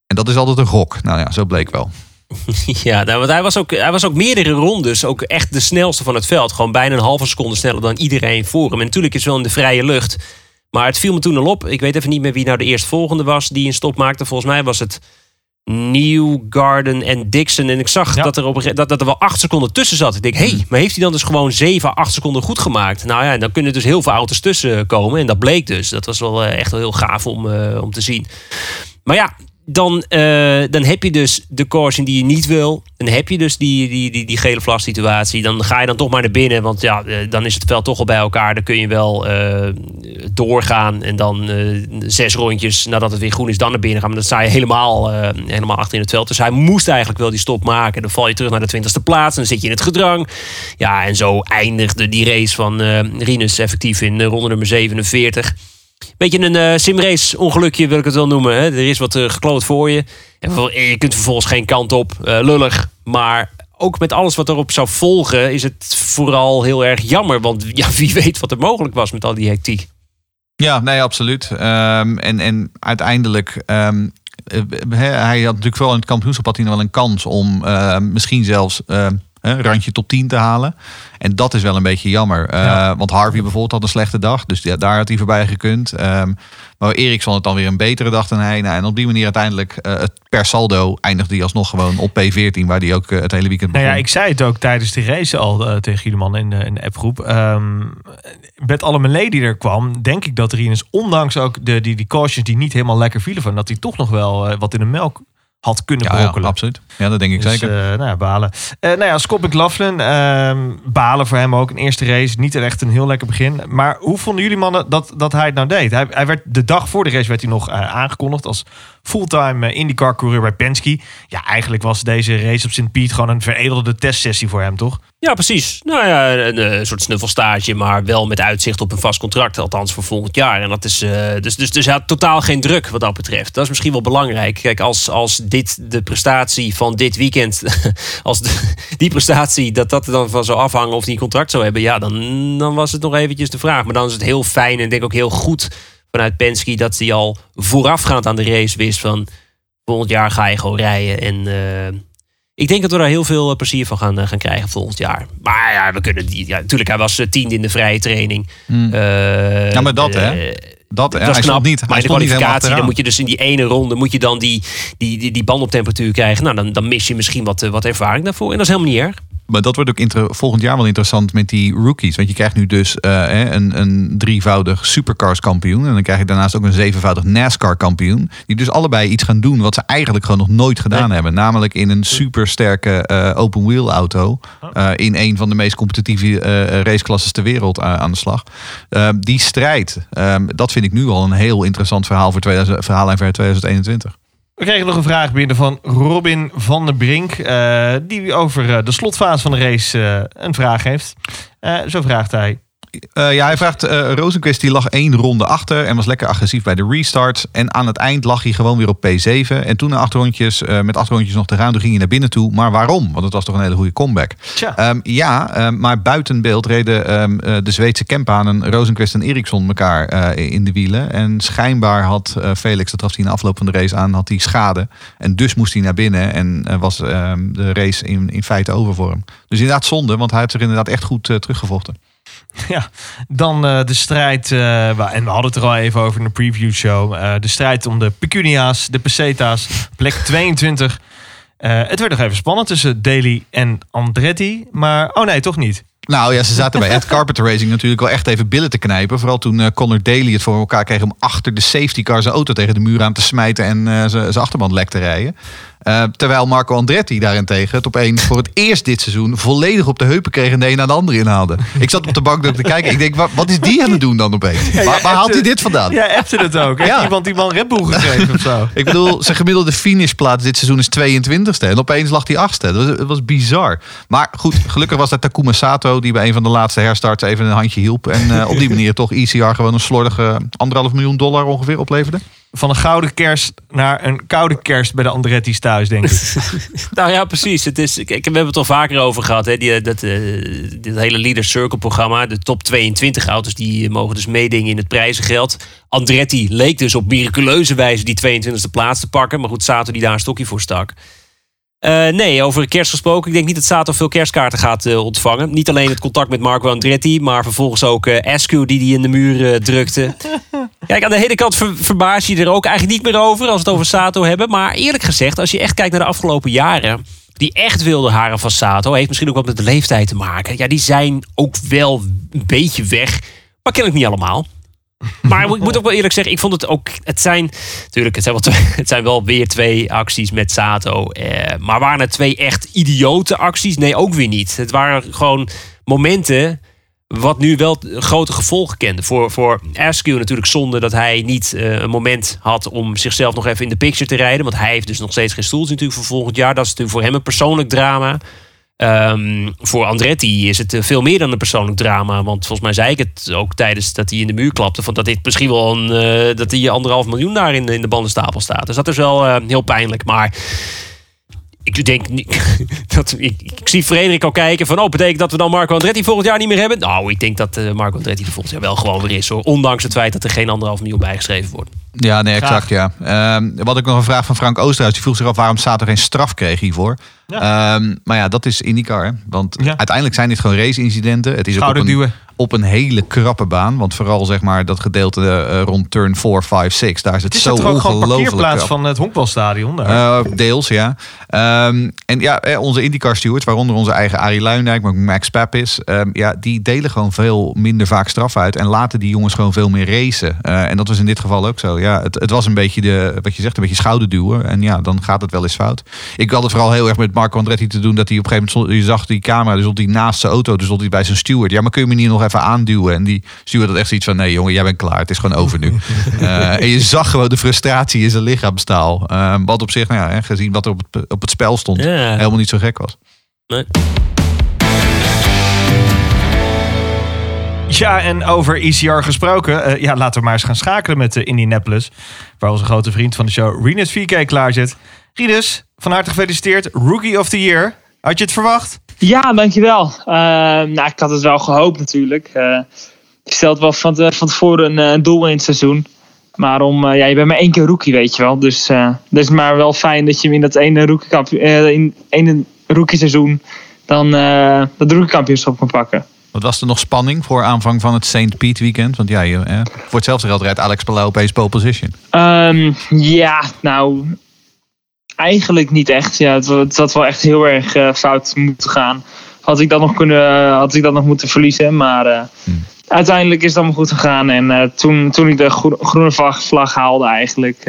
En dat is altijd een gok. Nou ja, zo bleek wel. Ja, nou, want hij was, ook, hij was ook meerdere rondes ook echt de snelste van het veld. Gewoon bijna een halve seconde sneller dan iedereen voor hem. En natuurlijk is wel in de vrije lucht. Maar het viel me toen al op. Ik weet even niet meer wie nou de eerstvolgende was die een stop maakte. Volgens mij was het Newgarden en Dixon. En ik zag Ja. dat, er op, dat, dat er wel acht seconden tussen zat. Ik denk, hé, hey, maar heeft hij dan dus gewoon zeven, acht seconden goed gemaakt? Nou ja, dan kunnen dus heel veel auto's tussen komen. En dat bleek dus. Dat was wel eh, echt wel heel gaaf om, eh, om te zien. Maar ja, dan, eh, dan heb je dus de caution die je niet wil. Dan heb je dus die, die, die, die gele vlag situatie. Dan ga je dan toch maar naar binnen. Want ja, eh, dan is het veld toch al bij elkaar. Dan kun je wel eh, doorgaan. En dan zes rondjes nadat het weer groen is, dan naar binnen gaan. Maar dan sta je helemaal, helemaal achter in het veld. Dus hij moest eigenlijk wel die stop maken. Dan val je terug naar de twintigste plaats. En dan zit je in het gedrang. Ja, en zo eindigde die race van Rinus effectief in ronde nummer 47. Beetje een eh, simrace ongelukje wil ik het wel noemen. Hè? Er is wat eh, gekloot voor je. En vervol- je kunt vervolgens geen kant op. Eh, lullig. Maar ook met alles wat erop zou volgen is het vooral heel erg jammer. Want ja, wie weet wat er mogelijk was met al die hectiek. Ja, nee, absoluut. Ehm, en, en uiteindelijk, eh, hè, hij had natuurlijk vooral in het kampioenschap had hij nog wel een kans om ehm, misschien zelfs hè, randje top 10 te halen. En dat is wel een beetje jammer. Eh. Want Harvey bijvoorbeeld had een slechte dag. Dus ja, daar had hij voorbij gekund. Ehm, maar Eriksson had dan weer een betere dag dan hij. Nou, en op die manier uiteindelijk eh, het per saldo eindigde hij alsnog gewoon op P14. Waar hij ook eh, het hele weekend Nou begon. ja, ik zei het ook tijdens de race al tegen jullie man in de, in de appgroep. Ehm, met alle melee die er kwam, denk ik dat Rinus, ondanks ook de, die, die cautions die niet helemaal lekker vielen van, dat hij toch nog wel wat in de melk had kunnen ja, ja, absoluut. Ja, dat denk ik Dus, zeker. eh, nou ja, balen. Eh, nou ja, Scott McLaughlin, ehm, balen voor hem ook. Een eerste race, niet echt een heel lekker begin. Maar hoe vonden jullie mannen dat, dat hij het nou deed? Hij, hij werd, de dag voor de race werd hij nog eh, aangekondigd als fulltime eh, IndyCar coureur bij Penske. Ja, eigenlijk was deze race op St. Piet gewoon een veredelde testsessie voor hem, toch? Ja, precies. Nou ja, een, eh, soort snuffelstage, maar wel met uitzicht op een vast contract. Althans voor volgend jaar. En dat is, eh, dus, dus, dus hij had totaal geen druk wat dat betreft. Dat is misschien wel belangrijk. Kijk, als, als dit de prestatie van dit weekend, als de- die prestatie, dat dat er dan van zou afhangen of hij een contract zou hebben, ja, dan, dan was het nog eventjes de vraag. Maar dan is het heel fijn en ik denk ook heel goed vanuit Penske dat hij al voorafgaand aan de race wist van volgend jaar ga je gewoon rijden. En eh, ik denk dat we daar heel veel eh, plezier van gaan, eh, gaan krijgen volgend jaar. Maar ja, we kunnen die. Ja, natuurlijk, hij was tiende in de vrije training. Hmm. Ja, maar dat, hè? Dat, dat hij is knap. niet, maar in de kwalificatie, dan moet je dus in die ene ronde moet je dan die, die, die, die band op temperatuur krijgen. Nou, dan, dan mis je misschien wat, wat ervaring daarvoor. En dat is helemaal niet erg. Maar dat wordt ook volgend jaar wel interessant met die rookies. Want je krijgt nu dus eh, een, een drievoudig supercars kampioen. En dan krijg je daarnaast ook een zevenvoudig NASCAR kampioen. Die dus allebei iets gaan doen wat ze eigenlijk gewoon nog nooit gedaan hebben. Namelijk in een supersterke eh open wheel auto. eh, in een van de meest competitieve raceklasses ter wereld aan de slag. Eh, die strijd, eh, dat vind ik nu al een heel interessant verhaal voor 2000, verhaallijn voor 2021. We kregen nog een vraag binnen van Robin van der Brink. eh, die over eh, de slotfase van de race eh, een vraag heeft. Zo vraagt hij. Eh, ja, hij vraagt, eh Rosenquist die lag één ronde achter en was lekker agressief bij de restart. En aan het eind lag hij gewoon weer op P7. En toen na acht rondjes, eh, met acht rondjes nog te gaan, toen ging hij naar binnen toe. Maar waarom? Want het was toch een hele goede comeback. Ehm, ja, ehm, maar buiten beeld reden ehm, eh, de Zweedse Kempanen, Rosenquist en Eriksson elkaar in de wielen. En schijnbaar had Felix, dat gaf hij in de afloop van de race aan, had hij schade. En dus moest hij naar binnen en was de race in, in feite over voor hem. Dus inderdaad zonde, want hij heeft zich inderdaad echt goed teruggevochten. Ja, dan eh, de strijd. eh, en we hadden het er al even over in de preview show. eh, de strijd om de Pecunia's, de Peseta's, plek 22. Eh, het werd nog even spannend tussen Daly en Andretti. Maar, oh nee, toch niet. Nou ja, ze zaten bij Ed Carpenter Racing natuurlijk wel echt even billen te knijpen. Vooral toen Connor Daly het voor elkaar kreeg om achter de safety car zijn auto tegen de muur aan te smijten en zijn achterband lek te rijden. Eh, terwijl Marco Andretti daarentegen het opeens voor het eerst dit seizoen volledig op de heupen kreeg en de een naar de ander inhaalde. Ik zat op de bank te kijken. Ik denk, wat, wat is die aan het doen dan opeens? waar waar haalt hij dit vandaan? Ja, appte het ook. Heeft Ja. iemand die man Red Bull gegeven of zo? Ik bedoel, zijn gemiddelde finishplaats dit seizoen is 22ste. En opeens lag hij achtste. Dat was, het was bizar. Maar goed, gelukkig was dat Takuma Sato... die bij een van de laatste herstarts even een handje hielp. En eh, op die manier toch ECR gewoon een slordige anderhalf miljoen dollar ongeveer opleverde. Van een gouden kerst naar een koude kerst bij de Andretti's thuis, denk ik. Nou ja, precies. Het is, kijk, we hebben het al vaker over gehad. Hè? Die, dat, eh, dit hele Leader Circle programma. De top 22 auto's die mogen dus meedingen in het prijzengeld. Andretti leek dus op miraculeuze wijze die 22e plaats te pakken. Maar goed, Sato die daar een stokje voor stak. Eh, nee, over kerst gesproken. Ik denk niet dat Sato veel kerstkaarten gaat eh, ontvangen. Niet alleen het contact met Marco Andretti, maar vervolgens ook eh Askew die die in de muur drukte. Kijk, aan de ene kant ver, verbaas je er ook eigenlijk niet meer over als we het over Sato hebben. Maar eerlijk gezegd, als je echt kijkt naar de afgelopen jaren. Die echt wilde haren van Sato, heeft misschien ook wat met de leeftijd te maken. Ja, die zijn ook wel een beetje weg. Maar ken ik niet allemaal. Maar ik moet ook wel eerlijk zeggen, ik vond het ook. Het zijn. Natuurlijk, het zijn wel, het zijn wel weer twee acties met Sato. Eh, maar waren het twee echt idiote acties? Nee, ook weer niet. Het waren gewoon momenten. Wat nu wel grote gevolgen kende. Voor, voor Askew natuurlijk zonde dat hij niet eh, een moment had om zichzelf nog even in de picture te rijden. Want hij heeft dus nog steeds geen stoeltje natuurlijk voor volgend jaar. Dat is natuurlijk voor hem een persoonlijk drama. Ehm, voor Andretti is het eh, veel meer dan een persoonlijk drama. Want volgens mij zei ik het ook tijdens dat hij in de muur klapte. Van dat dit misschien wel een, eh, dat hij anderhalf miljoen daar in, in de bandenstapel staat. Dus dat is wel eh, heel pijnlijk. Maar ik denk. Dat, ik, zie Frederik al kijken van. Oh, betekent dat we dan Marco Andretti volgend jaar niet meer hebben? Nou, ik denk dat eh, Marco Andretti volgend jaar wel gewoon weer is. Hoor. Ondanks het feit dat er geen anderhalf miljoen bijgeschreven wordt. Ja, nee, exact. Ja. Ehm, wat ik nog een vraag van Frank Oosterhuis. Die vroeg zich af waarom Sato geen straf kreeg hiervoor. Ehm, maar ja, dat is IndyCar. hè. Want Ja. uiteindelijk zijn dit gewoon race-incidenten. Het is ook op een, op een hele krappe baan. Want vooral zeg maar dat gedeelte eh, rond turn 4, 5, 6. Daar is het Het is zo toch ook gewoon ongelooflijk parkeerplaats krap. van het honkbalstadion daar. Eh, deels, ja. Ehm, en ja, eh, onze IndyCar stewards, waaronder onze eigen Arie Luindijk, maar Max Papis, ehm, ja, die delen gewoon veel minder vaak straf uit en laten die jongens gewoon veel meer racen. En dat was in dit geval ook zo. Ja, het, het was een beetje de, wat je zegt, een beetje schouderduwen. En ja, dan gaat het wel eens fout. Ik had het vooral heel erg met Marco Andretti te doen dat hij op een gegeven moment, je zag die camera, dus stond hij naast zijn auto, dus stond hij bij zijn steward. Ja, maar kun je me niet nog even aanduwen? En die steward had echt zoiets van, nee jongen, jij bent klaar. Het is gewoon over nu. Eh, en je zag gewoon de frustratie in zijn lichaamstaal. Eh, wat op zich, nou ja, gezien wat er op het, op het spel stond, helemaal niet zo gek was. Nee. Ja, en over ECR gesproken. eh, ja, laten we maar eens gaan schakelen met uh, Indianapolis. Waar onze grote vriend van de show, Renus VK, klaar zit. Rinus, van harte gefeliciteerd. Rookie of the Year. Had je het verwacht? Ja, dankjewel. Uh, nou, ik had het wel gehoopt natuurlijk. Uh, ik stelde wel van, te, van tevoren een, een, doel in het seizoen. Maar om, ja, je bent maar één keer rookie, weet je wel. Dus het is maar wel fijn dat je hem in dat ene rookie, in ene rookie seizoen dan dat rookie-kampioenschap kan pakken. Wat was er nog spanning voor aanvang van het St. Pete weekend? Want ja, je, eh, voor hetzelfde geld rijdt Alex Palau opeens pole position. Um, ja, nou, eigenlijk niet echt. Ja, het, het had wel echt heel erg uh, fout moeten gaan. Had ik dat nog, kunnen, had ik dat nog moeten verliezen. Maar uh, hmm. uiteindelijk is het allemaal goed gegaan. En uh, toen, toen ik de gro groene vlag, vlag haalde eigenlijk...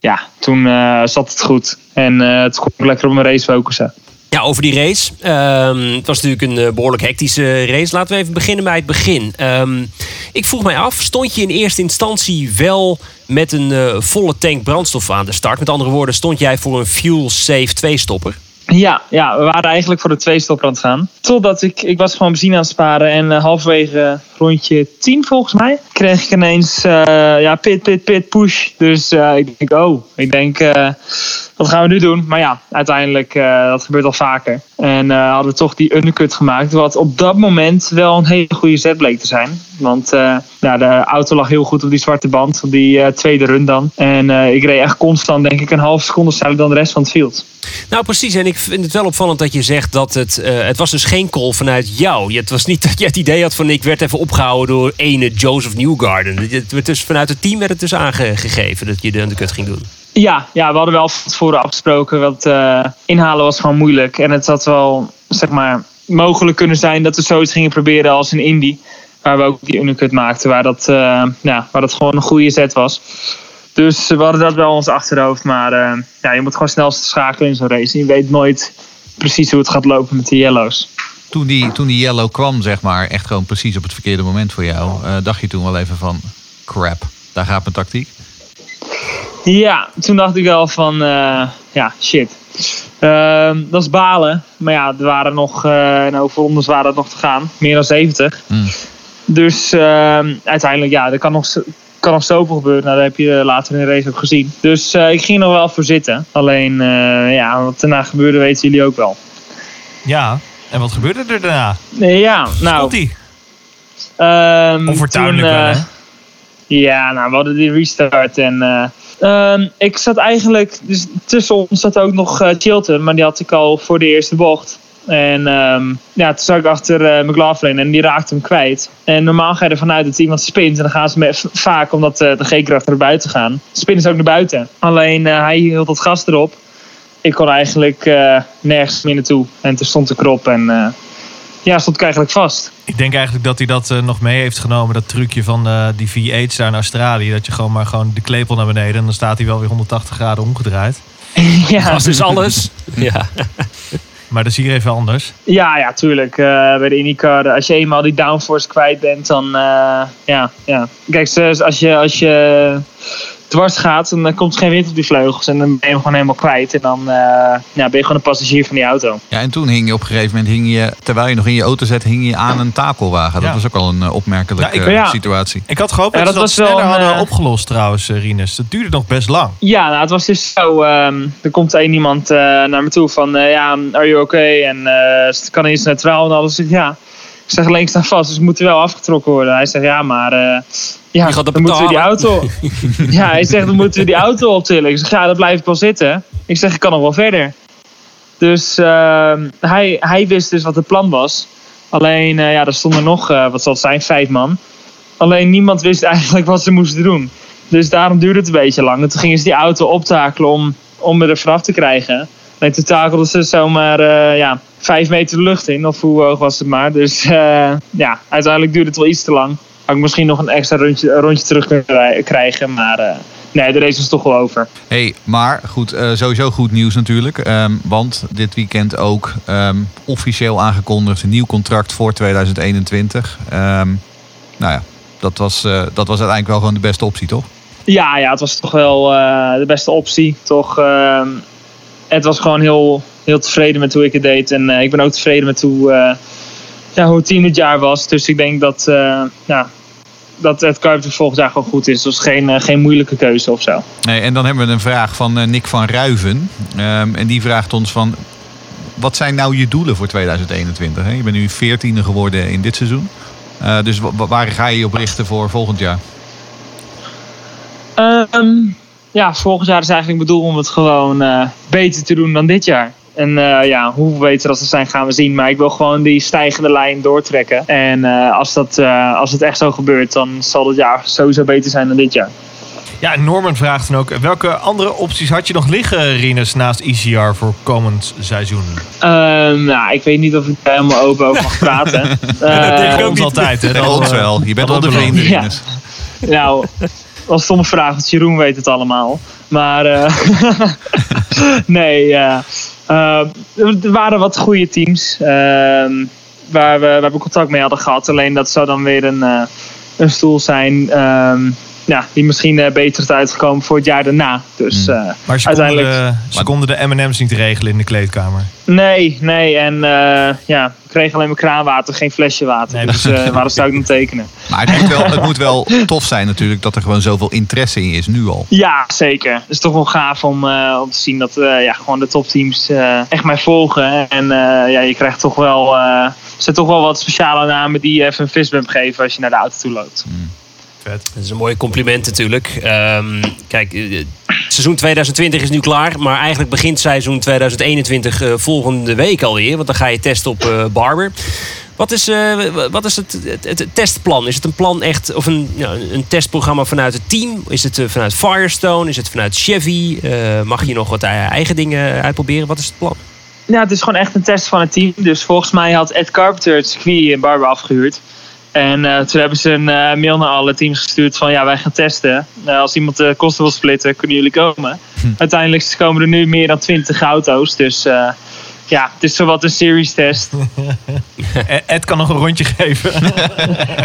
ja, toen zat het goed. En het kon ik lekker op mijn race focussen. Ja, over die race. Um, het was natuurlijk een uh, behoorlijk hectische race. Laten we even beginnen bij het begin. Um, ik vroeg mij af, stond je in eerste instantie wel met een uh, volle tank brandstof aan de start? Met andere woorden, stond jij voor een fuel safe twee-stopper? Ja, ja, we waren eigenlijk voor de twee-stopper aan het gaan. Totdat ik, ik was gewoon benzine aan het sparen. En halverwege rondje 10 volgens mij, kreeg ik ineens uh, ja, pit, pit, pit, push. Dus uh, ik denk, oh, ik denk, wat gaan we nu doen? Maar ja, uiteindelijk, dat gebeurt al vaker. En hadden we toch die undercut gemaakt. Wat op dat moment wel een hele goede zet bleek te zijn. Want ja, de auto lag heel goed op die zwarte band. Op die tweede run dan. En ik reed echt constant, denk ik, een half seconde sneller dan de rest van het field. Nou, precies. En ik vind het wel opvallend dat je zegt dat het... Het was dus geen call vanuit jou. Het was niet dat je het idee had van... ik werd even opgehouden door ene Joseph Newgarden. Dus vanuit het team werd het dus aangegeven dat je de undercut ging doen. Ja, ja we hadden wel van tevoren afgesproken. Want uh, inhalen was gewoon moeilijk. En het had wel, zeg maar, mogelijk kunnen zijn... dat we zoiets gingen proberen als in Indy. Waar we ook die undercut maakten. Waar dat, uh, waar dat gewoon een goede zet was. Dus we hadden dat wel ons achterhoofd. Maar uh, ja, je moet gewoon snel schakelen in zo'n race. Je weet nooit precies hoe het gaat lopen met de yellows. Toen die, toen die yellow kwam, zeg maar, echt gewoon precies op het verkeerde moment voor jou. Uh, dacht je toen wel even van, crap, daar gaat mijn tactiek? Ja, toen dacht ik wel van, uh, ja, shit. dat is balen. Maar ja, er waren nog, in overrondes waren het nog te gaan. Meer dan 70. Mm. Dus uiteindelijk, ja, er kan nog kan nog zoveel gebeuren. Nou, dat heb je later in de race ook gezien. Dus uh, ik ging er wel voor zitten. Alleen, uh, ja, wat daarna gebeurde weten jullie ook wel. Ja, en wat gebeurde er daarna? Ja, nou... die? Um, Onfortuinlijk toen, wel, hè? Ja, nou, we hadden die restart en... Um, ik zat eigenlijk... Dus tussen ons zat ook nog uh, Chilton, maar die had ik al voor de eerste bocht. En um, ja, toen zag ik achter uh, McLaughlin en die raakte hem kwijt. En normaal ga je ervan uit dat iemand spint. En dan gaan ze met, vaak, omdat uh, de G-krachten naar buiten gaan, spinnen ze ook naar buiten. Alleen hij hield het gas erop. Ik kon eigenlijk nergens meer naartoe. En toen stond de krop en ja, stond ik eigenlijk vast. Ik denk eigenlijk dat hij dat uh, nog mee heeft genomen. Dat trucje van uh, die V8's daar in Australië. Dat je gewoon maar gewoon de klepel naar beneden. En dan staat hij wel weer 180 graden omgedraaid. ja. Dat is dus alles. ja. Maar dat is hier even anders. Ja, ja, tuurlijk. Uh, bij de IndyCar, als je eenmaal die downforce kwijt bent, dan uh, ja, ja. Kijk, als je, als je dwars gaat, dan komt er geen wind op die vleugels. En dan ben je gewoon helemaal kwijt. En dan uh, ja, ben je gewoon een passagier van die auto. Ja, en toen hing je op een gegeven moment, hing je, terwijl je nog in je auto zat, hing je aan een takelwagen. Dat Ja. was ook al een uh, opmerkelijke Ja, ik- ja. situatie. Ik had gehoopt Ja, dat, dat ze dat sneller een, hadden eh, opgelost trouwens, eh, Rinus. Dat duurde nog best lang. Ja, nou, het was dus zo. ehm, er komt één iemand eh, naar me toe van, eh, ja, are you okay? En eh het kan eens neutraal en alles. Ik zeg, ja. Ik zeg, links staat vast, dus we moeten wel afgetrokken worden. Hij zegt, ja, maar... eh, ja, gaat dat dan moeten we die auto... ja, hij zegt, dan moeten we die auto optillen. Ik zeg, ja, dan blijf ik wel zitten. Ik zeg, ik kan nog wel verder. Dus ehm, hij, hij wist dus wat het plan was. Alleen, eh, ja, er stonden nog, eh, wat zal het zijn, vijf man. Alleen niemand wist eigenlijk wat ze moesten doen. Dus daarom duurde het een beetje lang. En toen gingen ze die auto optakelen om, om er vanaf te krijgen. En toen takelden ze zomaar eh, ja, vijf meter de lucht in. Of hoe hoog was het maar. Dus ja, uiteindelijk duurde het wel iets te lang. Had ik misschien nog een extra rondje, een rondje terug kunnen rij- krijgen. Maar eh, nee, de race was toch wel over. Hey, maar goed, eh, sowieso goed nieuws natuurlijk. Ehm, want dit weekend ook ehm, officieel aangekondigd een nieuw contract voor 2021. Ehm, nou ja, dat was, eh, dat was uiteindelijk wel gewoon de beste optie, toch? Ja, ja, het was toch wel de beste optie. Toch, het was gewoon heel, heel tevreden met hoe ik het deed. En ik ben ook tevreden met hoe, ja, hoe het team dit jaar was. Dus ik denk dat, eh, ja, dat het Kuiper volgend jaar gewoon goed is. Dus geen, eh, geen moeilijke keuze of zo. Nee, en dan hebben we een vraag van eh, Nick van Ruiven. Ehm, en die vraagt ons van... Wat zijn nou je doelen voor 2021? Hè? Je bent nu 14e geworden in dit seizoen. Dus wa- wa- waar ga je je op richten voor volgend jaar? Ehm, ja, volgend jaar is eigenlijk mijn doel om het gewoon beter te doen dan dit jaar. En eh, ja, hoe beter als het zijn gaan we zien. Maar ik wil gewoon die stijgende lijn doortrekken. En eh, als, dat, eh, als het echt zo gebeurt, dan zal het jaar sowieso beter zijn dan dit jaar. Ja, en Norman vraagt dan ook, welke andere opties had je nog liggen, Rinus, naast ECR voor komend seizoen? Ehm, nou, ik weet niet of ik daar helemaal open over mag praten. Tegen Eh, ons altijd, hè? Tegen ons wel. Je bent dat onder beloofd. vrienden, Ja. Rinus. Nou, dat was stomme vraag, want Jeroen weet het allemaal. Maar eh, nee, ja. Er waren wat goede teams ehm, waar, we, waar we contact mee hadden gehad. Alleen dat zou dan weer een, eh, een stoel zijn ehm, ja, die misschien eh, beter is uitgekomen voor het jaar daarna. Dus eh, Maar ze konden, uiteindelijk... de, ze konden de M&M's niet regelen in de kleedkamer. Nee, nee. En eh, ja, ik kreeg alleen maar kraanwater, geen flesje water. Nee, dus eh waarom zou ik dan tekenen? Maar het moet, wel, het moet wel tof zijn natuurlijk dat er gewoon zoveel interesse in is nu al. Ja, zeker. Het is toch wel gaaf om, eh, om te zien dat eh, ja, gewoon de topteams eh, echt mij volgen. En eh, ja, je krijgt toch wel, eh, er zijn toch wel wat speciale namen die je even een fistbump geven als je naar de auto toe loopt. Vet. Dat is een mooi compliment natuurlijk. Ehm, kijk, eh, seizoen 2020 is nu klaar. Maar eigenlijk begint seizoen 2021 eh, volgende week alweer. Want dan ga je testen op eh, Barber. Wat is, eh, wat is het, het, het testplan? Is het een plan echt, of een, ja, een testprogramma vanuit het team? Is het vanuit Firestone? Is het vanuit Chevy? Eh, mag je nog wat eigen dingen uitproberen? Wat is het plan? Ja, het is gewoon echt een test van het team. Dus volgens mij had Ed Carpenter het circuit in Barber afgehuurd. En eh, toen hebben ze een eh, mail naar alle teams gestuurd van ja, wij gaan testen. Eh, als iemand de kosten wil splitten, kunnen jullie komen. Uiteindelijk komen er nu meer dan 20 auto's. Dus eh, ja, het is zowat een series test. E- Ed kan nog een rondje geven.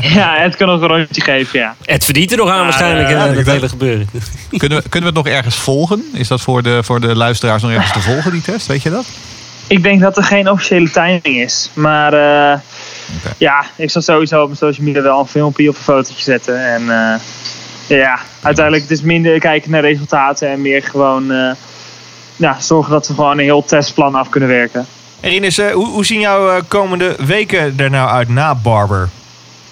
ja, Ed kan nog een rondje geven, ja. Het verdient er nog aan waarschijnlijk, ja, dat hele gebeuren. Kunnen we, kunnen we het nog ergens volgen? Is dat voor de, voor de luisteraars nog ergens te volgen, die test? Weet je dat? Ik denk dat er geen officiële timing is. Maar eh, Oké. ja, ik zal sowieso op mijn social media wel een filmpje of een fotootje zetten. En eh, ja, uiteindelijk het is minder kijken naar resultaten en meer gewoon eh, ja, zorgen dat we gewoon een heel testplan af kunnen werken. En Rinus, eh, hoe, hoe zien jouw komende weken er nou uit na Barber?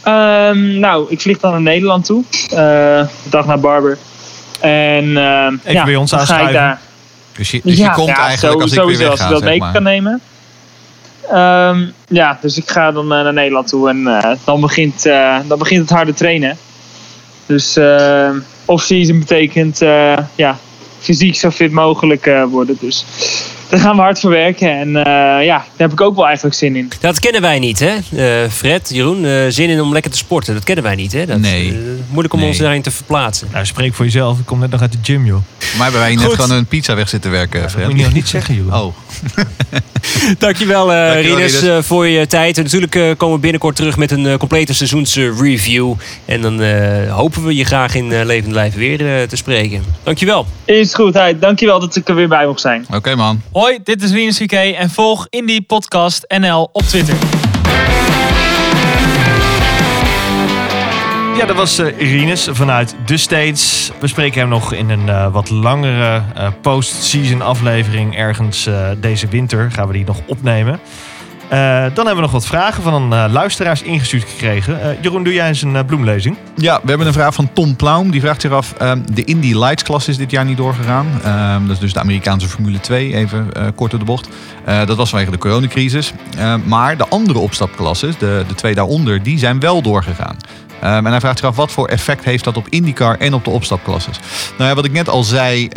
Ehm, nou, ik vlieg dan naar Nederland toe. eh, de dag naar Barber. En ehm, ja, bij ons aanschuiven. Dus je, dus je komt eigenlijk als ik weer sowieso, als wegga, ik dat zeg mee maar. kan nemen. Ehm, ja, dus ik ga dan eh, naar Nederland toe en eh, dan, begint, eh, dan begint het harde trainen. Dus uh, off-season betekent eh, ja, fysiek zo fit mogelijk eh, worden. Dus daar gaan we hard voor werken en eh, ja, daar heb ik ook wel eigenlijk zin in. Dat kennen wij niet, hè? Eh, Fred, Jeroen, eh, zin in om lekker te sporten. Dat kennen wij niet, hè? Dat, Nee. moeilijk om Nee. ons daarin te verplaatsen. Nou, spreek voor jezelf. Ik kom net nog uit de gym, joh. Maar hebben wij net gewoon een pizza weg zitten werken, Dat Fred? moet je nog niet zeggen, joh. Oh, Dankjewel, eh Dankjewel, Rinus, Rinus. eh, voor je tijd. En natuurlijk eh, komen we binnenkort terug met een eh, complete seizoensreview. en dan eh, hopen we je graag in uh, levend lijven weer te spreken. Dankjewel. Is goed, hey, dankjewel dat ik er weer bij mocht zijn. oké man. Hoi, dit is Rinus VK en volg Indie Podcast NL op Twitter. Ja, dat was eh Rinus vanuit de States. We spreken hem nog in een eh, wat langere eh, post-season aflevering. Ergens deze winter gaan we die nog opnemen. Eh, dan hebben we nog wat vragen van eh, luisteraars ingestuurd gekregen. Eh, Jeroen, doe jij eens een bloemlezing? Ja, we hebben een vraag van Tom Plaum. Die vraagt zich af, ehm, de Indy Lights klasse is dit jaar niet doorgegaan. Ehm, dat is dus de Amerikaanse Formule 2, even kort door de bocht. Dat was vanwege de coronacrisis. Ehm, maar de andere opstapklasses, de, de twee daaronder, die zijn wel doorgegaan. En hij vraagt zich af, wat voor effect heeft dat op IndyCar en op de opstapklasses? Nou ja, wat ik net al zei...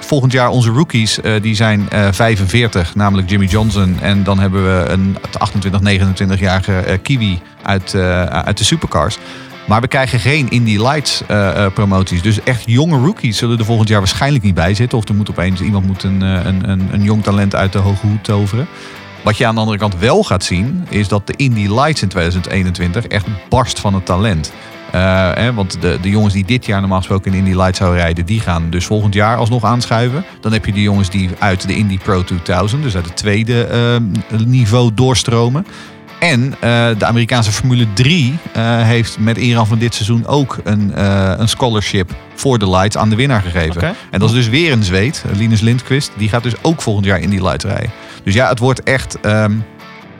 Volgend jaar onze rookies, eh, die zijn eh, 45, namelijk Jimmy Johnson. En dan hebben we een 28, 29-jarige eh, Kiwi uit, eh, uit de supercars. Maar we krijgen geen Indy Lights eh, eh, promoties. Dus echt jonge rookies zullen er volgend jaar waarschijnlijk niet bij zitten. Of er moet opeens iemand moet een, eh, een, een, een jong talent uit de hoge hoed toveren. Wat je aan de andere kant wel gaat zien, is dat de Indy Lights in 2021 echt barst van het talent. Eh, hè, want de, de jongens die dit jaar normaal gesproken in Indy Lights zouden rijden, die gaan dus volgend jaar alsnog aanschuiven. Dan heb je de jongens die uit de Indy Pro 2000, dus uit het tweede eh, niveau doorstromen. En eh, de Amerikaanse Formule 3 eh, heeft met ingang van dit seizoen ook een, een scholarship voor de Lights aan de winnaar gegeven. En dat is dus weer een Zweed, Linus Lindqvist. Die gaat dus ook volgend jaar in die Lights rijden. Dus ja, het wordt echt ehm,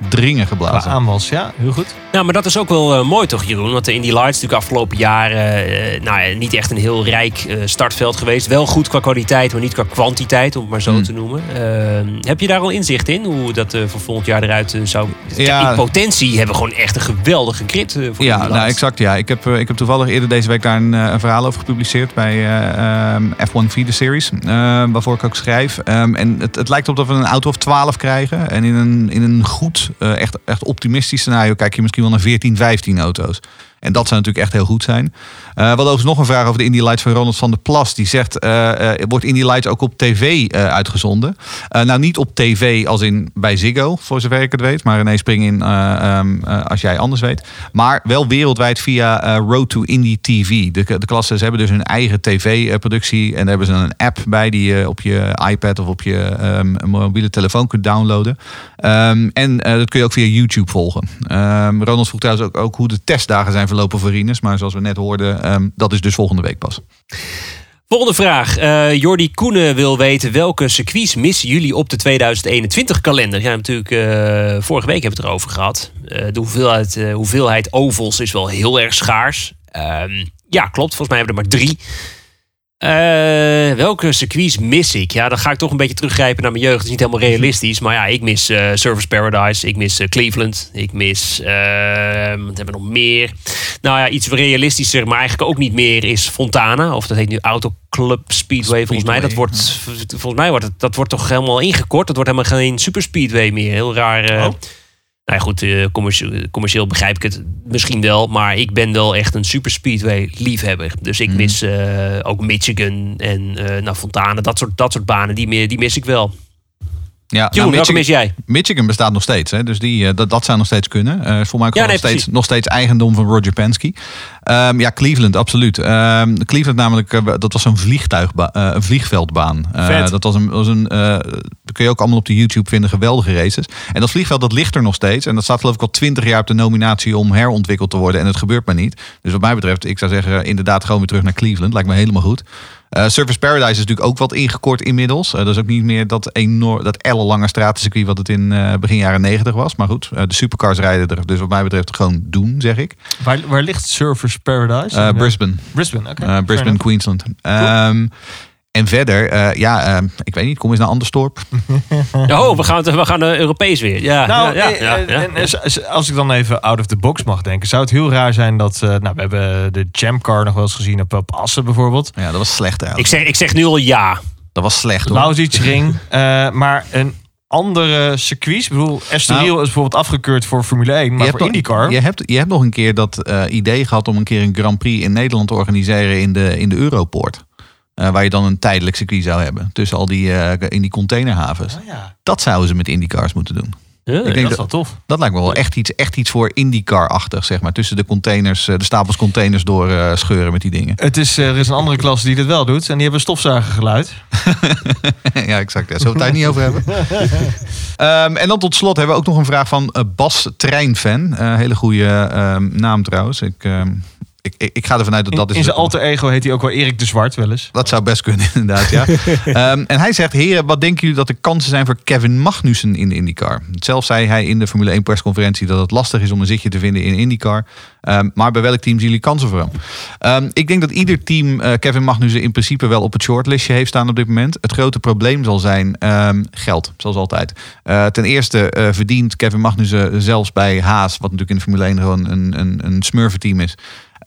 dringen Qua geblazen. aanwas, ja, heel goed. Nou, maar dat is ook wel eh, mooi toch, Jeroen? Want de Indy Lights is natuurlijk afgelopen jaren eh, nou, ja, niet echt een heel rijk eh, startveld geweest. Wel goed qua kwaliteit, maar niet qua kwantiteit, om het maar zo Hmm. te noemen. Eh, heb je daar al inzicht in, hoe dat eh, voor volgend jaar eruit zou... Ja. In potentie hebben we gewoon echt een geweldige grid voor Ja, Indy nou exact. Ja. Ik, heb, ik heb toevallig eerder deze week daar een, een verhaal over gepubliceerd bij eh, ehm, F1 Feeder Series. waarvoor ik ook schrijf. Ehm, en het, het lijkt op dat we een auto of 12 krijgen. En in een, in een goed, eh, echt, echt optimistisch scenario kijk je misschien wel naar 14, 15 auto's. En dat zou natuurlijk echt heel goed zijn. Eh wat overigens nog een vraag over de Indy Lights van Ronald van der Plas. Die zegt, eh, eh, wordt Indy Lights ook op tv uitgezonden? Nou, niet op tv als in bij Ziggo, voor zover ik het weet. Maar René, spring in eh, ehm, eh, als jij anders weet. Maar wel wereldwijd via Road to Indy TV. De, de klassen hebben dus hun eigen tv-productie. En daar hebben ze een app bij die je op je iPad of op je ehm, mobiele telefoon kunt downloaden. Ehm, en dat kun je ook via YouTube volgen. Ronald vroeg trouwens ook, ook hoe de testdagen zijn verlopen voor Rinus. Maar zoals we net hoorden, ehm, dat is dus volgende week pas. Volgende vraag. Eh Jordi Koenen wil weten welke circuits missen jullie op de 2021 kalender? Ja, natuurlijk, eh, vorige week hebben we het erover gehad. Eh, de hoeveelheid, hoeveelheid ovals is wel heel erg schaars. Ehm, ja, klopt. Volgens mij hebben we er maar drie. Eh, welke circuits mis ik? Ja, dan ga ik toch een beetje teruggrijpen naar mijn jeugd. Het is niet helemaal realistisch. Maar ja, ik mis eh, Service Paradise. Ik mis eh, Cleveland. Ik mis... eh, wat hebben we nog meer? Nou ja, iets realistischer, maar eigenlijk ook niet meer is Fontana. Of dat heet nu Auto Club Speedway, volgens mij. Dat wordt, volgens mij wordt het, dat wordt toch helemaal ingekort. Dat wordt helemaal geen Super Speedway meer. Heel raar. Oh. Nou ja, goed, eh, commercieel, commercieel begrijp ik het misschien wel. Maar ik ben wel echt een Super Speedway liefhebber. Dus ik mis eh, ook Michigan en eh nou, Fontana. Dat soort, dat soort banen, die, die mis ik wel. Ja, Jeroen, welke mis jij? Michigan bestaat nog steeds, hè? dus die, eh, dat, dat zou nog steeds kunnen. Eh voor mij ook Ja, nog, steeds, nog steeds eigendom van Roger Penske. Ehm, ja, Cleveland, absoluut. Ehm, Cleveland namelijk, eh, dat was een, vliegtuigba eh, een vliegveldbaan. Eh, dat was een, was een eh, dat kun je ook allemaal op de YouTube vinden, geweldige races. En dat vliegveld dat ligt er nog steeds. En dat staat geloof ik al twintig jaar op de nominatie om herontwikkeld te worden. En het gebeurt maar niet. Dus wat mij betreft, ik zou zeggen, inderdaad gewoon weer terug naar Cleveland. Lijkt me helemaal goed. Eh, Surface Paradise is natuurlijk ook wat ingekort inmiddels. Eh, dat is ook niet meer dat enorm, dat ellenlange stratencircuit wat het in eh, begin jaren negentig was. Maar goed, de supercars rijden er dus wat mij betreft gewoon doen, zeg ik. Waar, waar ligt Surfers Paradise? Brisbane, Brisbane, oké. Brisbane. Queensland. Ehm, en verder, eh, ja, ehm, ik weet niet, kom eens naar Anderstorp. Oh, we gaan, we gaan eh, Europees weer. Ja, Nou, ja, ja, eh, ja, ja. en, z- z- als ik dan even out of the box mag denken, zou het heel raar zijn dat. nou, we hebben de Champ Car nog wel eens gezien op, op Assen bijvoorbeeld. Ja, dat was slecht Ik, eigenlijk. zeg, ik zeg nu al ja. Dat was slecht hoor. Lausitzring. eh maar een andere circuits. Ik bedoel, Estoril Nou, is bijvoorbeeld afgekeurd voor Formule 1, maar je voor hebt, nog, IndyCar. je, hebt, je hebt nog een keer dat eh, idee gehad om een keer een Grand Prix in Nederland te organiseren in de, in de Europoort. Eh, waar je dan een tijdelijk circuit zou hebben. Tussen al die, eh, in die containerhavens. Oh ja, Dat zouden ze met IndyCars moeten doen. Ja, Ik denk dat is dat, wel tof. dat lijkt me wel echt iets, echt iets voor IndyCar-achtig, zeg maar. Tussen de containers, eh, de stapels containers door eh, scheuren met die dingen. Het is, er is een andere klasse die dit wel doet. En die hebben stofzuigergeluid. ja, exact. Daar zullen we het daar niet over hebben. Ehm, en dan tot slot hebben we ook nog een vraag van Bas Treinfan. Eh hele goede ehm, naam trouwens. Ik, ehm, Ik, ik, ik ga ervan uit dat dat in, is. in zijn alter ego heet hij ook wel Erik de Zwart wel eens. Dat zou best kunnen, inderdaad, ja. Ehm, en hij zegt, heren, wat denken jullie dat de kansen zijn voor Kevin Magnussen in de IndyCar? Zelf zei hij in de Formule 1 persconferentie dat het lastig is om een zitje te vinden in IndyCar. Ehm, maar bij welk team zien jullie kansen voor hem? Ehm, ik denk dat ieder team eh, Kevin Magnussen in principe wel op het shortlistje heeft staan op dit moment. Het grote probleem zal zijn geld, zoals altijd. Eh, ten eerste eh, verdient Kevin Magnussen zelfs bij Haas, wat natuurlijk in de Formule 1 gewoon een, een, een smurfenteam is.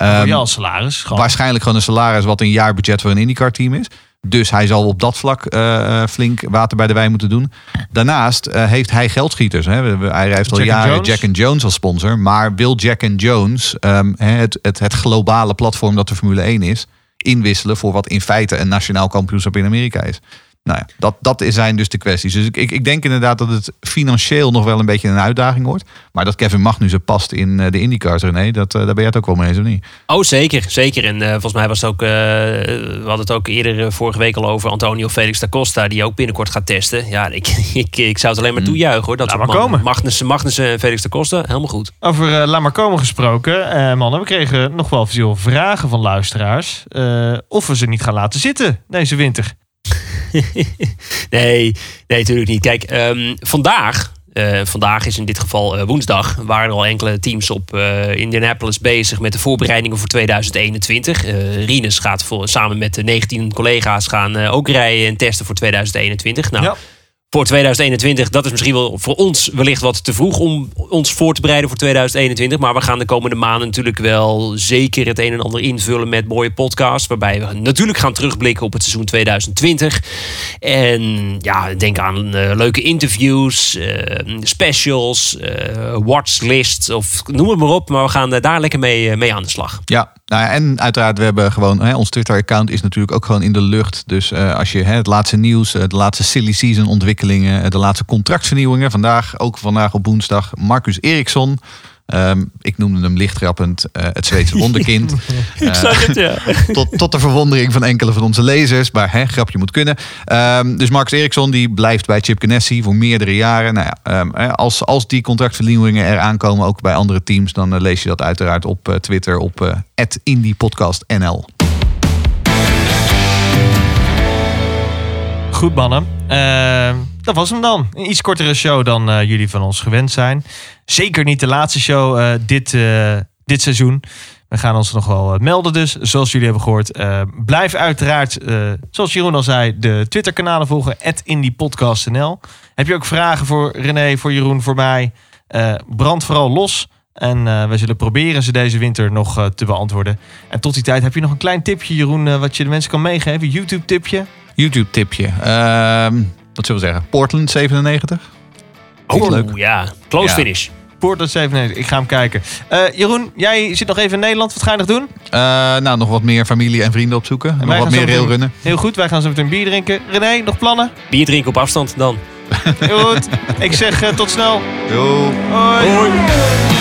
Ehm, Royal salaris. Gewoon. waarschijnlijk gewoon een salaris wat een jaarbudget voor een IndyCar team is. Dus hij zal op dat vlak eh, eh, flink water bij de wijn moeten doen. Daarnaast eh, heeft hij geldschieters. Hè. Hij heeft al Jack and jaren Jones. Jack and Jones als sponsor. Maar wil Jack and Jones ehm, het, het, het globale platform dat de Formule 1 is... inwisselen voor wat in feite een nationaal kampioenschap in Amerika is? Nou ja, dat, dat zijn dus de kwesties. Dus ik, ik, ik denk inderdaad dat het financieel nog wel een beetje een uitdaging wordt. Maar dat Kevin Magnussen past in eh, de IndyCars, René, dat, eh, daar ben jij het ook wel mee eens, of niet? Oh, zeker. Zeker. En eh, volgens mij was het ook... eh, we hadden het ook eerder vorige week al over Antonio Felix da Costa... die ook binnenkort gaat testen. Ja, ik, ik, ik zou het alleen maar toejuichen hoor. Dat Laat maar mannen. komen. Magnussen, Magnussen en Felix da Costa, helemaal goed. Over eh, Laat maar komen gesproken, eh, mannen. We kregen nog wel veel vragen van luisteraars. eh, of we ze niet gaan laten zitten deze winter. nee, nee, natuurlijk niet. Kijk, ehm, vandaag, eh, vandaag is in dit geval eh, woensdag, waren er al enkele teams op eh, Indianapolis bezig met de voorbereidingen voor 2021. Eh Rinus gaat voor, samen met de 19 collega's gaan ook rijden en testen voor 2021. Nou, Ja. Voor 2021, dat is misschien wel voor ons wellicht wat te vroeg om ons voor te bereiden voor 2021. Maar we gaan de komende maanden natuurlijk wel zeker het een en ander invullen met mooie podcasts. Waarbij we natuurlijk gaan terugblikken op het seizoen 2020. En ja, denk aan eh, leuke interviews, eh, specials, eh watchlists of noem het maar op. Maar we gaan daar lekker mee, mee aan de slag. Ja, nou ja, en uiteraard, we hebben gewoon, hè, ons Twitter-account is natuurlijk ook gewoon in de lucht. Dus eh, als je hè, het laatste nieuws, eh, de laatste silly season ontwikkelingen, eh, de laatste contractvernieuwingen. Vandaag, ook vandaag op woensdag, Marcus Eriksson. Ehm, ik noemde hem lichtgrappend eh, het Zweedse wonderkind. Ik zag het, ja. tot, tot de verwondering van enkele van onze lezers. Maar hè, grapje moet kunnen. Ehm, dus Marcus Eriksson die blijft bij Chip Ganassi voor meerdere jaren. Nou ja, ehm, hè, als, als die contractvernieuwingen er aankomen, ook bij andere teams, dan eh, lees je dat uiteraard op eh, Twitter op eh @indiepodcastnl. Goed mannen. Eh, dat was hem dan. Een iets kortere show dan eh, jullie van ons gewend zijn. Zeker niet de laatste show eh, dit, eh, dit seizoen. We gaan ons nog wel eh, melden dus, zoals jullie hebben gehoord. Eh, blijf uiteraard, eh, zoals Jeroen al zei, de Twitter-kanalen volgen. @indiepodcastnl. Heb je ook vragen voor René, voor Jeroen, voor mij? Eh, brand vooral los. En eh, wij zullen proberen ze deze winter nog te beantwoorden. En tot die tijd heb je nog een klein tipje, Jeroen, wat je de mensen kan meegeven. YouTube-tipje. YouTube-tipje. Ehm, wat zullen we zeggen? Portland 97. Oh, leuk. ja. Close Ja. finish. Portland 97. Ik ga hem kijken. Eh, Jeroen, jij zit nog even in Nederland. Wat ga je nog doen? Eh, nou, nog wat meer familie en vrienden opzoeken. En nog wat meer railrunnen. Heel goed, wij gaan zo meteen bier drinken. René, nog plannen? Bier drinken op afstand dan. Heel goed. Ik zeg eh, tot snel. Yo. Hoi.